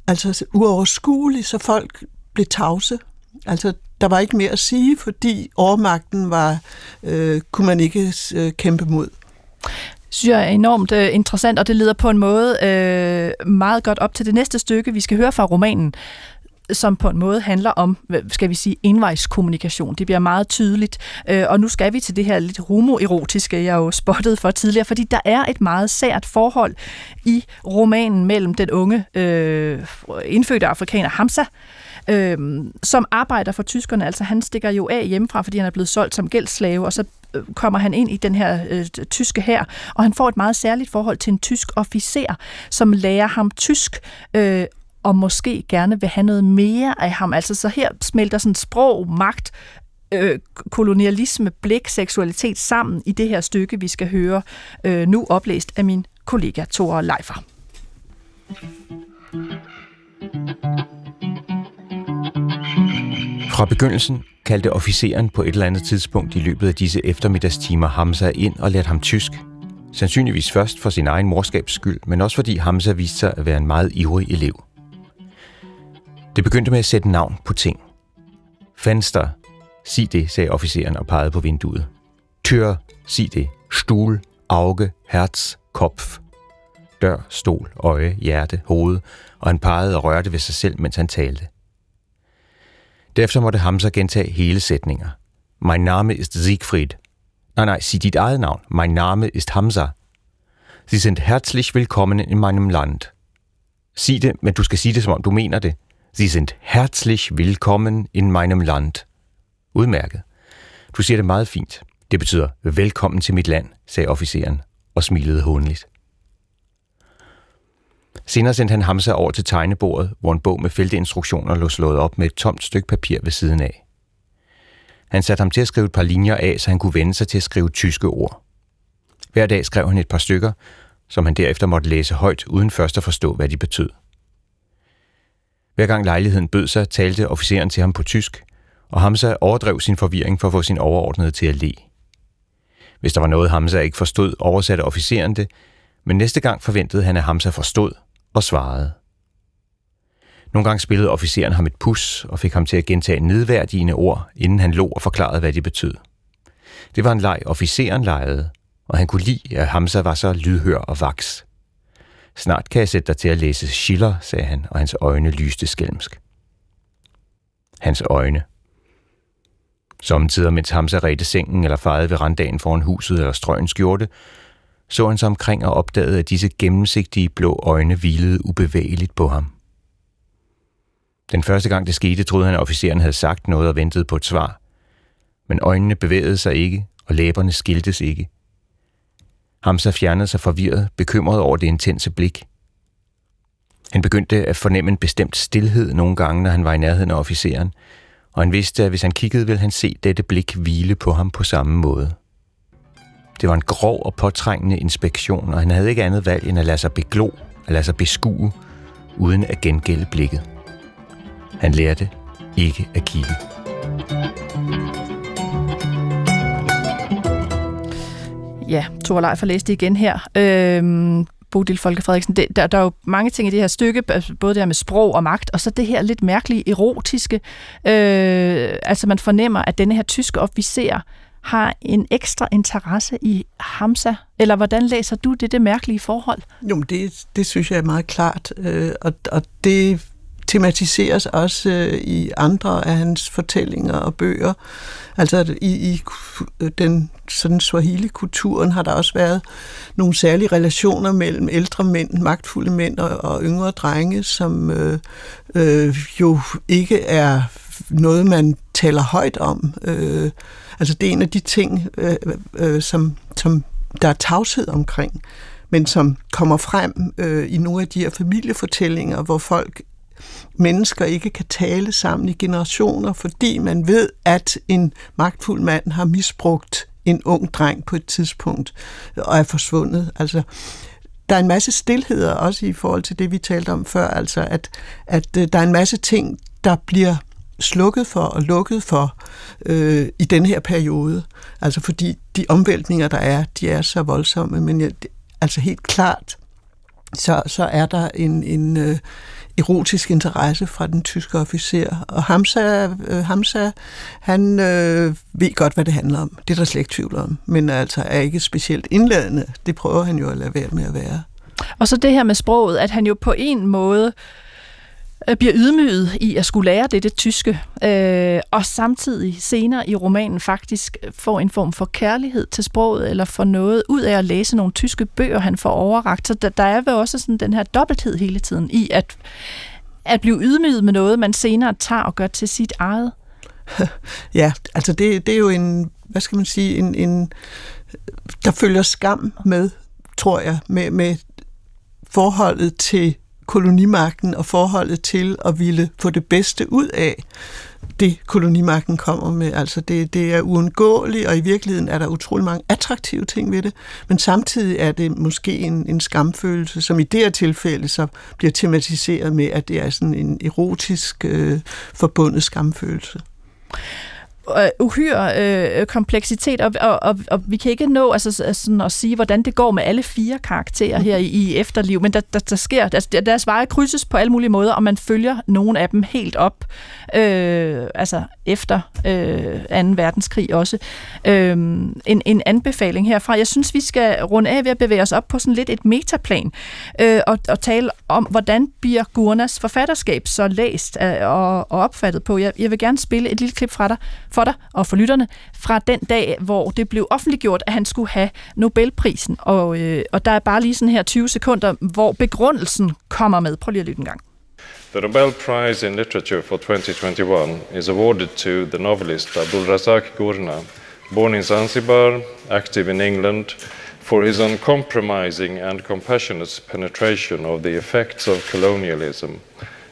altså uoverskuelig, så folk blev tavse. Altså, der var ikke mere at sige, fordi overmagten var, øh, kunne man ikke øh, kæmpe mod synes jeg er enormt øh, interessant, og det leder på en måde øh, meget godt op til det næste stykke, vi skal høre fra romanen, som på en måde handler om, skal vi sige, envejskommunikation. Det bliver meget tydeligt. Øh, og nu skal vi til det her lidt homoerotiske, jeg jo spottede for tidligere, fordi der er et meget sært forhold i romanen mellem den unge øh, indfødte afrikaner Hamza, øh, som arbejder for tyskerne. Altså han stikker jo af hjemmefra, fordi han er blevet solgt som gældsslave, og så øh, kommer han ind i den her øh, tyske her, og han får et meget særligt forhold til en tysk officer, som lærer ham tysk, øh, og måske gerne vil have noget mere af ham. Altså så her smelter sådan sprog, magt, øh, kolonialisme, blik, seksualitet sammen i det her stykke, vi skal høre øh, nu oplæst af min kollega Tore Leifer. Fra begyndelsen kaldte officeren på et eller andet tidspunkt i løbet af disse eftermiddagstimer Hamza ind og lærte ham tysk. Sandsynligvis først for sin egen morskabs skyld, men også fordi Hamza viste sig at være en meget ivrig elev. Det begyndte med at sætte navn på ting. Fenster, sig det, sagde officeren og pegede på vinduet. Tør, sig det. Stuhl, auge, herz, kopf. Dør, stol, øje, hjerte, hoved, og han pegede og rørte ved sig selv, mens han talte. Derefter måtte Hamza gentage hele sætninger. Mein Name ist Siegfried. Nej, nej, sig dit eget navn. Mein Name ist Hamza. Sie sind herzlich willkommen in meinem Land. Sig det, men du skal sige det, som om du mener det. Sie sind herzlich willkommen in meinem Land. Udmærket. Du siger det meget fint. Det betyder velkommen til mit land, sagde officeren og smilede hånligt. Senere sendte han Hamza over til tegnebordet, hvor en bog med feltinstruktioner lå slået op med et tomt stykke papir ved siden af. Han satte ham til at skrive et par linjer af, så han kunne vende sig til at skrive tyske ord. Hver dag skrev han et par stykker, som han derefter måtte læse højt, uden først at forstå, hvad de betød. Hver gang lejligheden bød sig, talte officeren til ham på tysk, og Hamza overdrev sin forvirring for at få sin overordnede til at le. Hvis der var noget, Hamza ikke forstod, oversatte officeren det, men næste gang forventede han, at Hamza forstod og svarede. Nogle gange spillede officeren ham et pus og fik ham til at gentage nedværdigende ord, inden han lå og forklarede, hvad de betød. Det var en leg, officeren legede, og han kunne lide, at Hamza var så lydhør og vaks. Snart kan jeg sætte dig til at læse Schiller, sagde han, og hans øjne lyste skælmsk. Hans øjne. Samtidig, mens Hamza redte sengen eller fejede verandaen foran huset eller strøgen skjorte, så han sig omkring og opdagede, at disse gennemsigtige blå øjne hvilede ubevægeligt på ham. Den første gang det skete, troede han, at officeren havde sagt noget og ventede på et svar. Men øjnene bevægede sig ikke, og læberne skiltes ikke. Hamza fjernede sig forvirret, bekymret over det intense blik. Han begyndte at fornemme en bestemt stillhed nogle gange, når han var i nærheden af officeren, og han vidste, at hvis han kiggede, ville han se dette blik hvile på ham på samme måde. Det var en grov og påtrængende inspektion, og han havde ikke andet valg end at lade sig beglo, at lade sig beskue, uden at gengælde blikket. Han lærte ikke at kigge. Ja, Tore Leif har læst det igen her. Øhm, Bodil Folke Frederiksen, det, der, der er jo mange ting i det her stykke, altså både det her med sprog og magt, og så det her lidt mærkelige erotiske. Øh, altså man fornemmer, at denne her tyske officer har en ekstra interesse i Hamza, eller hvordan læser du det, det mærkelige forhold? Jo, men det, det synes jeg er meget klart, øh, og, og det tematiseres også øh, i andre af hans fortællinger og bøger. Altså i, i den sådan Swahili-kulturen har der også været nogle særlige relationer mellem ældre mænd, magtfulde mænd og, og yngre drenge, som øh, øh, jo ikke er noget, man taler højt om. Øh, altså det er en af de ting, øh, øh, som, som der er tavshed omkring, men som kommer frem øh, i nogle af de her familiefortællinger, hvor folk mennesker ikke kan tale sammen i generationer, fordi man ved, at en magtfuld mand har misbrugt en ung dreng på et tidspunkt og er forsvundet. Altså, der er en masse stillheder også i forhold til det, vi talte om før, altså at, at øh, der er en masse ting, der bliver slukket for og lukket for øh, i den her periode. Altså fordi de omvæltninger, der er, de er så voldsomme, men jeg, altså helt klart, så, så er der en, en, øh, erotisk interesse fra den tyske officer. Og Hamza, øh, Hamza han øh, ved godt, hvad det handler om. Det er der slet ikke tvivl om. Men altså er ikke specielt indladende. Det prøver han jo at lade være med at være. Og så det her med sproget, at han jo på en måde Øh, Øh, bliver ydmyget i at skulle lære det, det tyske, øh, og samtidig senere i romanen faktisk får en form for kærlighed til sproget, eller får noget ud af at læse nogle tyske bøger, han får overragt. Så der, der er vel også sådan den her dobbelthed hele tiden i at, at blive ydmyget med noget, man senere tager og gør til sit eget. Ja, altså det, det er jo en, hvad skal man sige, en, en der følger skam med, tror jeg, med, med forholdet til kolonimagten og forholdet til at ville få det bedste ud af det, kolonimagten kommer med. Altså det, det er uundgåeligt, og i virkeligheden er der utrolig mange attraktive ting ved det, men samtidig er det måske en, en skamfølelse, som i det her tilfælde så bliver tematiseret med, at det er sådan en erotisk øh, forbundet skamfølelse øh, uhyre øh, kompleksitet, og, og, og, og vi kan ikke nå altså, sådan at sige, hvordan det går med alle fire karakterer her i, i efterliv, men der, der, der sker, altså, deres veje krydses på alle mulige måder, og man følger nogle af dem helt op, øh, altså efter øh, 2. verdenskrig også. Øh, en, en anbefaling herfra. Jeg synes, vi skal runde af ved at bevæge os op på sådan lidt et metaplan, øh, og, og tale om, hvordan bliver Gurnas forfatterskab så læst øh, og, og opfattet på. Jeg, jeg vil gerne spille et lille klip fra dig, for dig og for lytterne fra den dag, hvor det blev offentliggjort, at han skulle have Nobelprisen. Og, øh, og der er bare lige sådan her 20 sekunder, hvor begrundelsen kommer med. Prøv lige at lytte en gang. The Nobel Prize in Literature for 2021 is awarded to the novelist Abdul Razak Gurna, born in Zanzibar, active in England, for his uncompromising and compassionate penetration of the effects of colonialism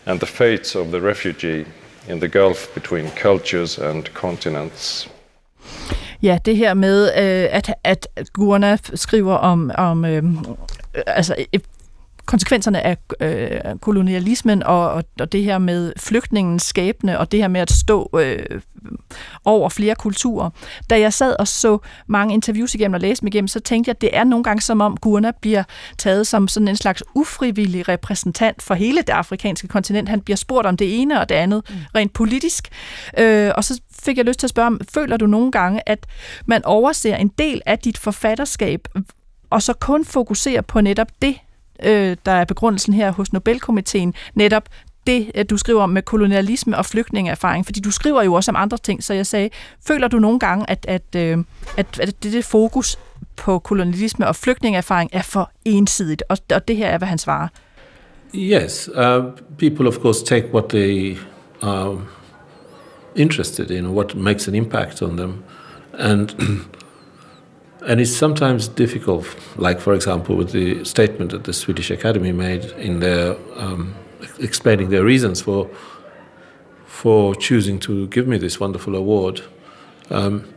and the fates of the refugee in the gulf between cultures and continents. Ja, det her med, øh, at, at Gurna skriver om, om øh, altså, konsekvenserne af øh, kolonialismen og, og, og det her med flygtningens skæbne og det her med at stå øh, over flere kulturer. Da jeg sad og så mange interviews igennem og læste dem igennem, så tænkte jeg, at det er nogle gange som om Gurna bliver taget som sådan en slags ufrivillig repræsentant for hele det afrikanske kontinent. Han bliver spurgt om det ene og det andet mm. rent politisk. Øh, og så fik jeg lyst til at spørge, føler du nogle gange, at man overser en del af dit forfatterskab, og så kun fokuserer på netop det, øh, der er begrundelsen her hos Nobelkomiteen, netop det, at du skriver om med kolonialisme og flygtningeerfaring, fordi du skriver jo også om andre ting, så jeg sagde, føler du nogle gange, at, at, øh, at, at det, det fokus på kolonialisme og flygtningeerfaring er for ensidigt, og, og det her er, hvad han svarer. Yes, uh, people of course take what they are interested in, what makes an impact on them, and and it's sometimes difficult. Like for example, with the statement that the Swedish Academy made in their um, explaining their reasons for for choosing to give me this wonderful award. Um,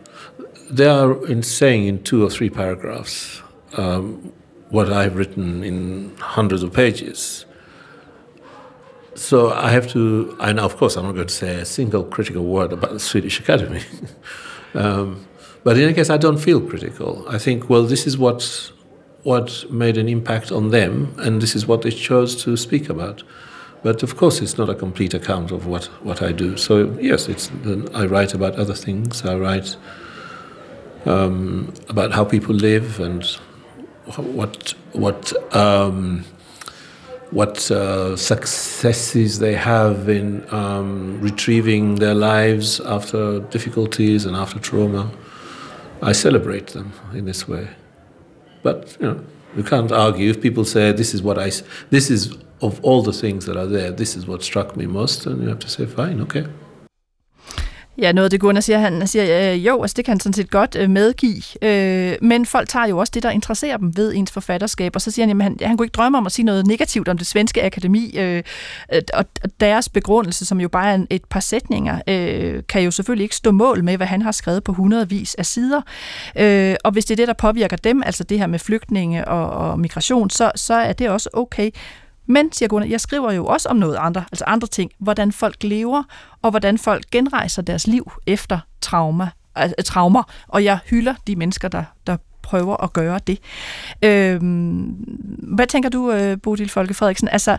they are in saying in two or three paragraphs um, what I've written in hundreds of pages. So I have to, and of course, I'm not going to say a single critical word about the Swedish Academy. um, but in any case, I don't feel critical. I think, well, this is what what made an impact on them, and this is what they chose to speak about. But of course, it's not a complete account of what, what I do. So yes, it's I write about other things. I write um, about how people live and what what um, what uh, successes they have in um, retrieving their lives after difficulties and after trauma. I celebrate them in this way. But you know, you can't argue if people say this is what I this is of all the things that are there, this is what struck me most, and you have to say, fine, okay. Ja, noget af det Gunnar siger, han siger, øh, jo, altså det kan han sådan set godt øh, medgive, øh, men folk tager jo også det, der interesserer dem ved ens forfatterskab, og så siger han, at han, han kunne ikke drømme om at sige noget negativt om det svenske akademi, øh, og deres begrundelse, som jo bare er et par sætninger, øh, kan jo selvfølgelig ikke stå mål med, hvad han har skrevet på hundredvis af sider, øh, og hvis det er det, der påvirker dem, altså det her med flygtninge og, og migration, så, så er det også okay. Men, siger Gunnar, jeg skriver jo også om noget andre, altså andre ting, hvordan folk lever, og hvordan folk genrejser deres liv efter trauma, altså, øh, traumer, og jeg hylder de mennesker, der, der prøver at gøre det. Øhm, hvad tænker du, øh, Bodil Folke Frederiksen? Altså,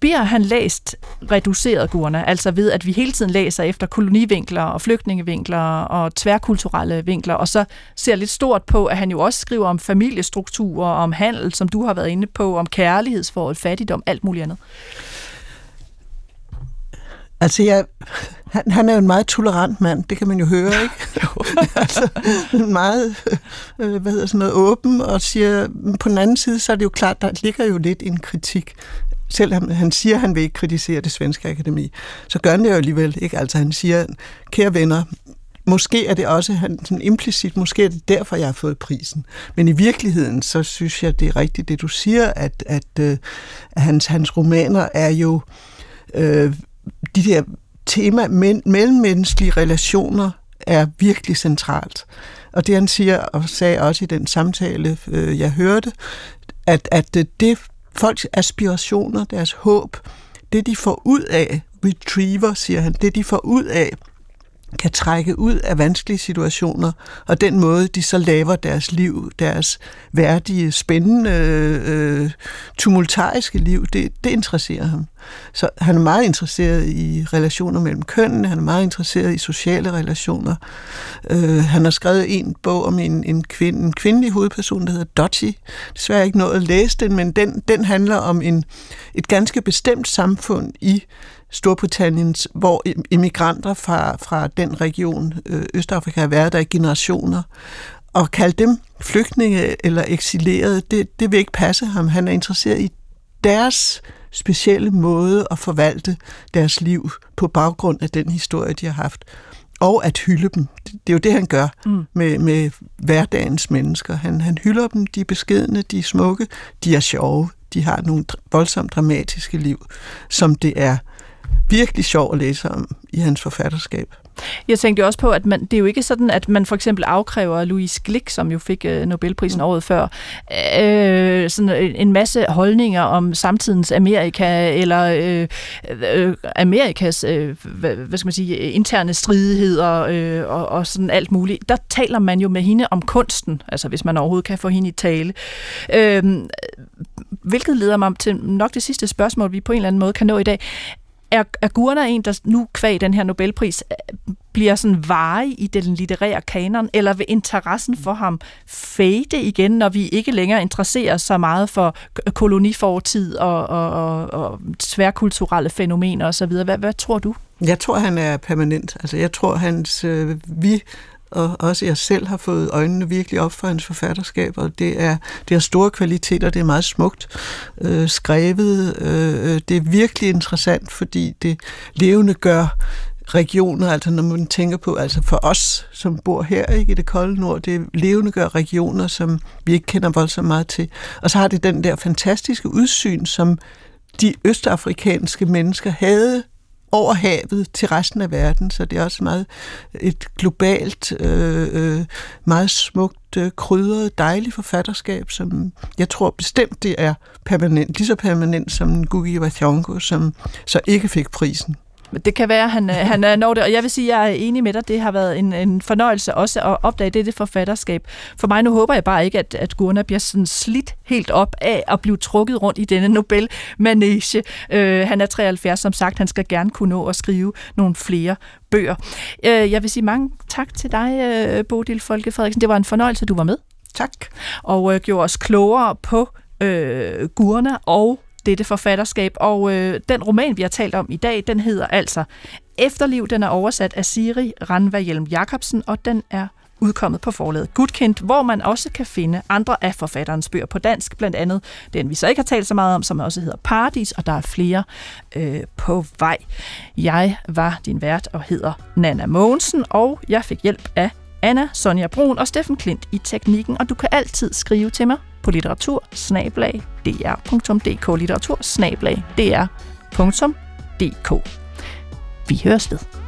bliver han læst reduceret, Gurna, altså ved, at vi hele tiden læser efter kolonivinkler og flygtningevinkler og tværkulturelle vinkler, og så ser lidt stort på, at han jo også skriver om familiestrukturer, om handel, som du har været inde på, om kærlighedsforhold, fattigdom, alt muligt andet. Altså, jeg, han, han er jo en meget tolerant mand, det kan man jo høre, ikke? jo. altså, en meget, øh, hvad hedder sådan noget, åben, og siger, på den anden side, så er det jo klart, der ligger jo lidt en kritik selvom han siger, at han vil ikke kritisere det svenske akademi, så gør han det jo alligevel ikke. Altså han siger, kære venner, måske er det også han, sådan implicit, måske er det derfor, jeg har fået prisen. Men i virkeligheden, så synes jeg, det er rigtigt, det du siger, at, at, øh, at hans, hans romaner er jo øh, de der tema, men, mellemmenneskelige relationer er virkelig centralt. Og det han siger, og sagde også i den samtale, øh, jeg hørte, at, at øh, det folks aspirationer, deres håb, det de får ud af, retriever, siger han, det de får ud af kan trække ud af vanskelige situationer, og den måde, de så laver deres liv, deres værdige, spændende, øh, tumultariske liv, det, det interesserer ham. Så han er meget interesseret i relationer mellem kønnene, han er meget interesseret i sociale relationer. Øh, han har skrevet en bog om en, en, kvinde, en kvindelig hovedperson, der hedder Dottie. Desværre ikke nået at læse den, men den, den handler om en, et ganske bestemt samfund i Storbritanniens, hvor immigranter fra, fra den region, øh, Østafrika, har været der i generationer. Og kalde dem flygtninge eller eksilerede, det, det vil ikke passe ham. Han er interesseret i deres specielle måde at forvalte deres liv på baggrund af den historie, de har haft. Og at hylde dem. Det er jo det, han gør mm. med, med hverdagens mennesker. Han, han hylder dem, de er beskedende, de er smukke, de er sjove, de har nogle voldsomt dramatiske liv, som det er virkelig sjov at læse om i hans forfatterskab. Jeg tænkte jo også på, at man, det er jo ikke sådan, at man for eksempel afkræver Louise Glick, som jo fik øh, Nobelprisen mm. året før, øh, sådan en masse holdninger om samtidens Amerika, eller øh, øh, Amerikas øh, hvad, hvad skal man sige, interne stridigheder øh, og, og sådan alt muligt. Der taler man jo med hende om kunsten, altså hvis man overhovedet kan få hende i tale. Øh, hvilket leder mig til nok det sidste spørgsmål, vi på en eller anden måde kan nå i dag er, er Gurner en, der nu kvæg den her Nobelpris øh, bliver sådan varig i den litterære kanon, eller vil interessen for ham fade igen, når vi ikke længere interesserer så meget for kolonifortid og, og, og, og tværkulturelle fænomener osv.? Hvad, hvad tror du? Jeg tror, han er permanent. Altså, jeg tror, hans øh, vi og også jeg selv har fået øjnene virkelig op for hans forfatterskab, og det er, det er store kvaliteter, det er meget smukt øh, skrevet, øh, øh, det er virkelig interessant, fordi det levende gør regioner, altså når man tænker på, altså for os, som bor her ikke, i det kolde nord, det levende gør regioner, som vi ikke kender voldsomt meget til. Og så har det den der fantastiske udsyn, som de østafrikanske mennesker havde over havet til resten af verden, så det er også meget et globalt, øh, øh, meget smukt, øh, krydret, dejligt forfatterskab, som jeg tror bestemt det er permanent, lige så permanent som Gugi wa som så ikke fik prisen. Det kan være, han, han er når det, og jeg vil sige, at jeg er enig med dig. Det har været en, en fornøjelse også at opdage det, det forfatterskab. For mig nu håber jeg bare ikke, at, at Gurna bliver sådan slidt helt op af at blive trukket rundt i denne Nobel-manege. Øh, han er 73, som sagt. Han skal gerne kunne nå at skrive nogle flere bøger. Øh, jeg vil sige mange tak til dig, øh, Bodil Folke Frederiksen. Det var en fornøjelse, du var med. Tak. Og øh, gjorde os klogere på øh, Gurna og dette forfatterskab. Og øh, den roman, vi har talt om i dag, den hedder altså Efterliv. Den er oversat af Siri Ranva Hjelm Jacobsen, og den er udkommet på forlaget Gudkendt, hvor man også kan finde andre af forfatterens bøger på dansk, blandt andet den, vi så ikke har talt så meget om, som også hedder Paradis, og der er flere øh, på vej. Jeg var din vært og hedder Nana Mogensen, og jeg fik hjælp af Anna, Sonja Brun og Steffen Klint i teknikken, og du kan altid skrive til mig på litteratur litteratur Vi høres ved.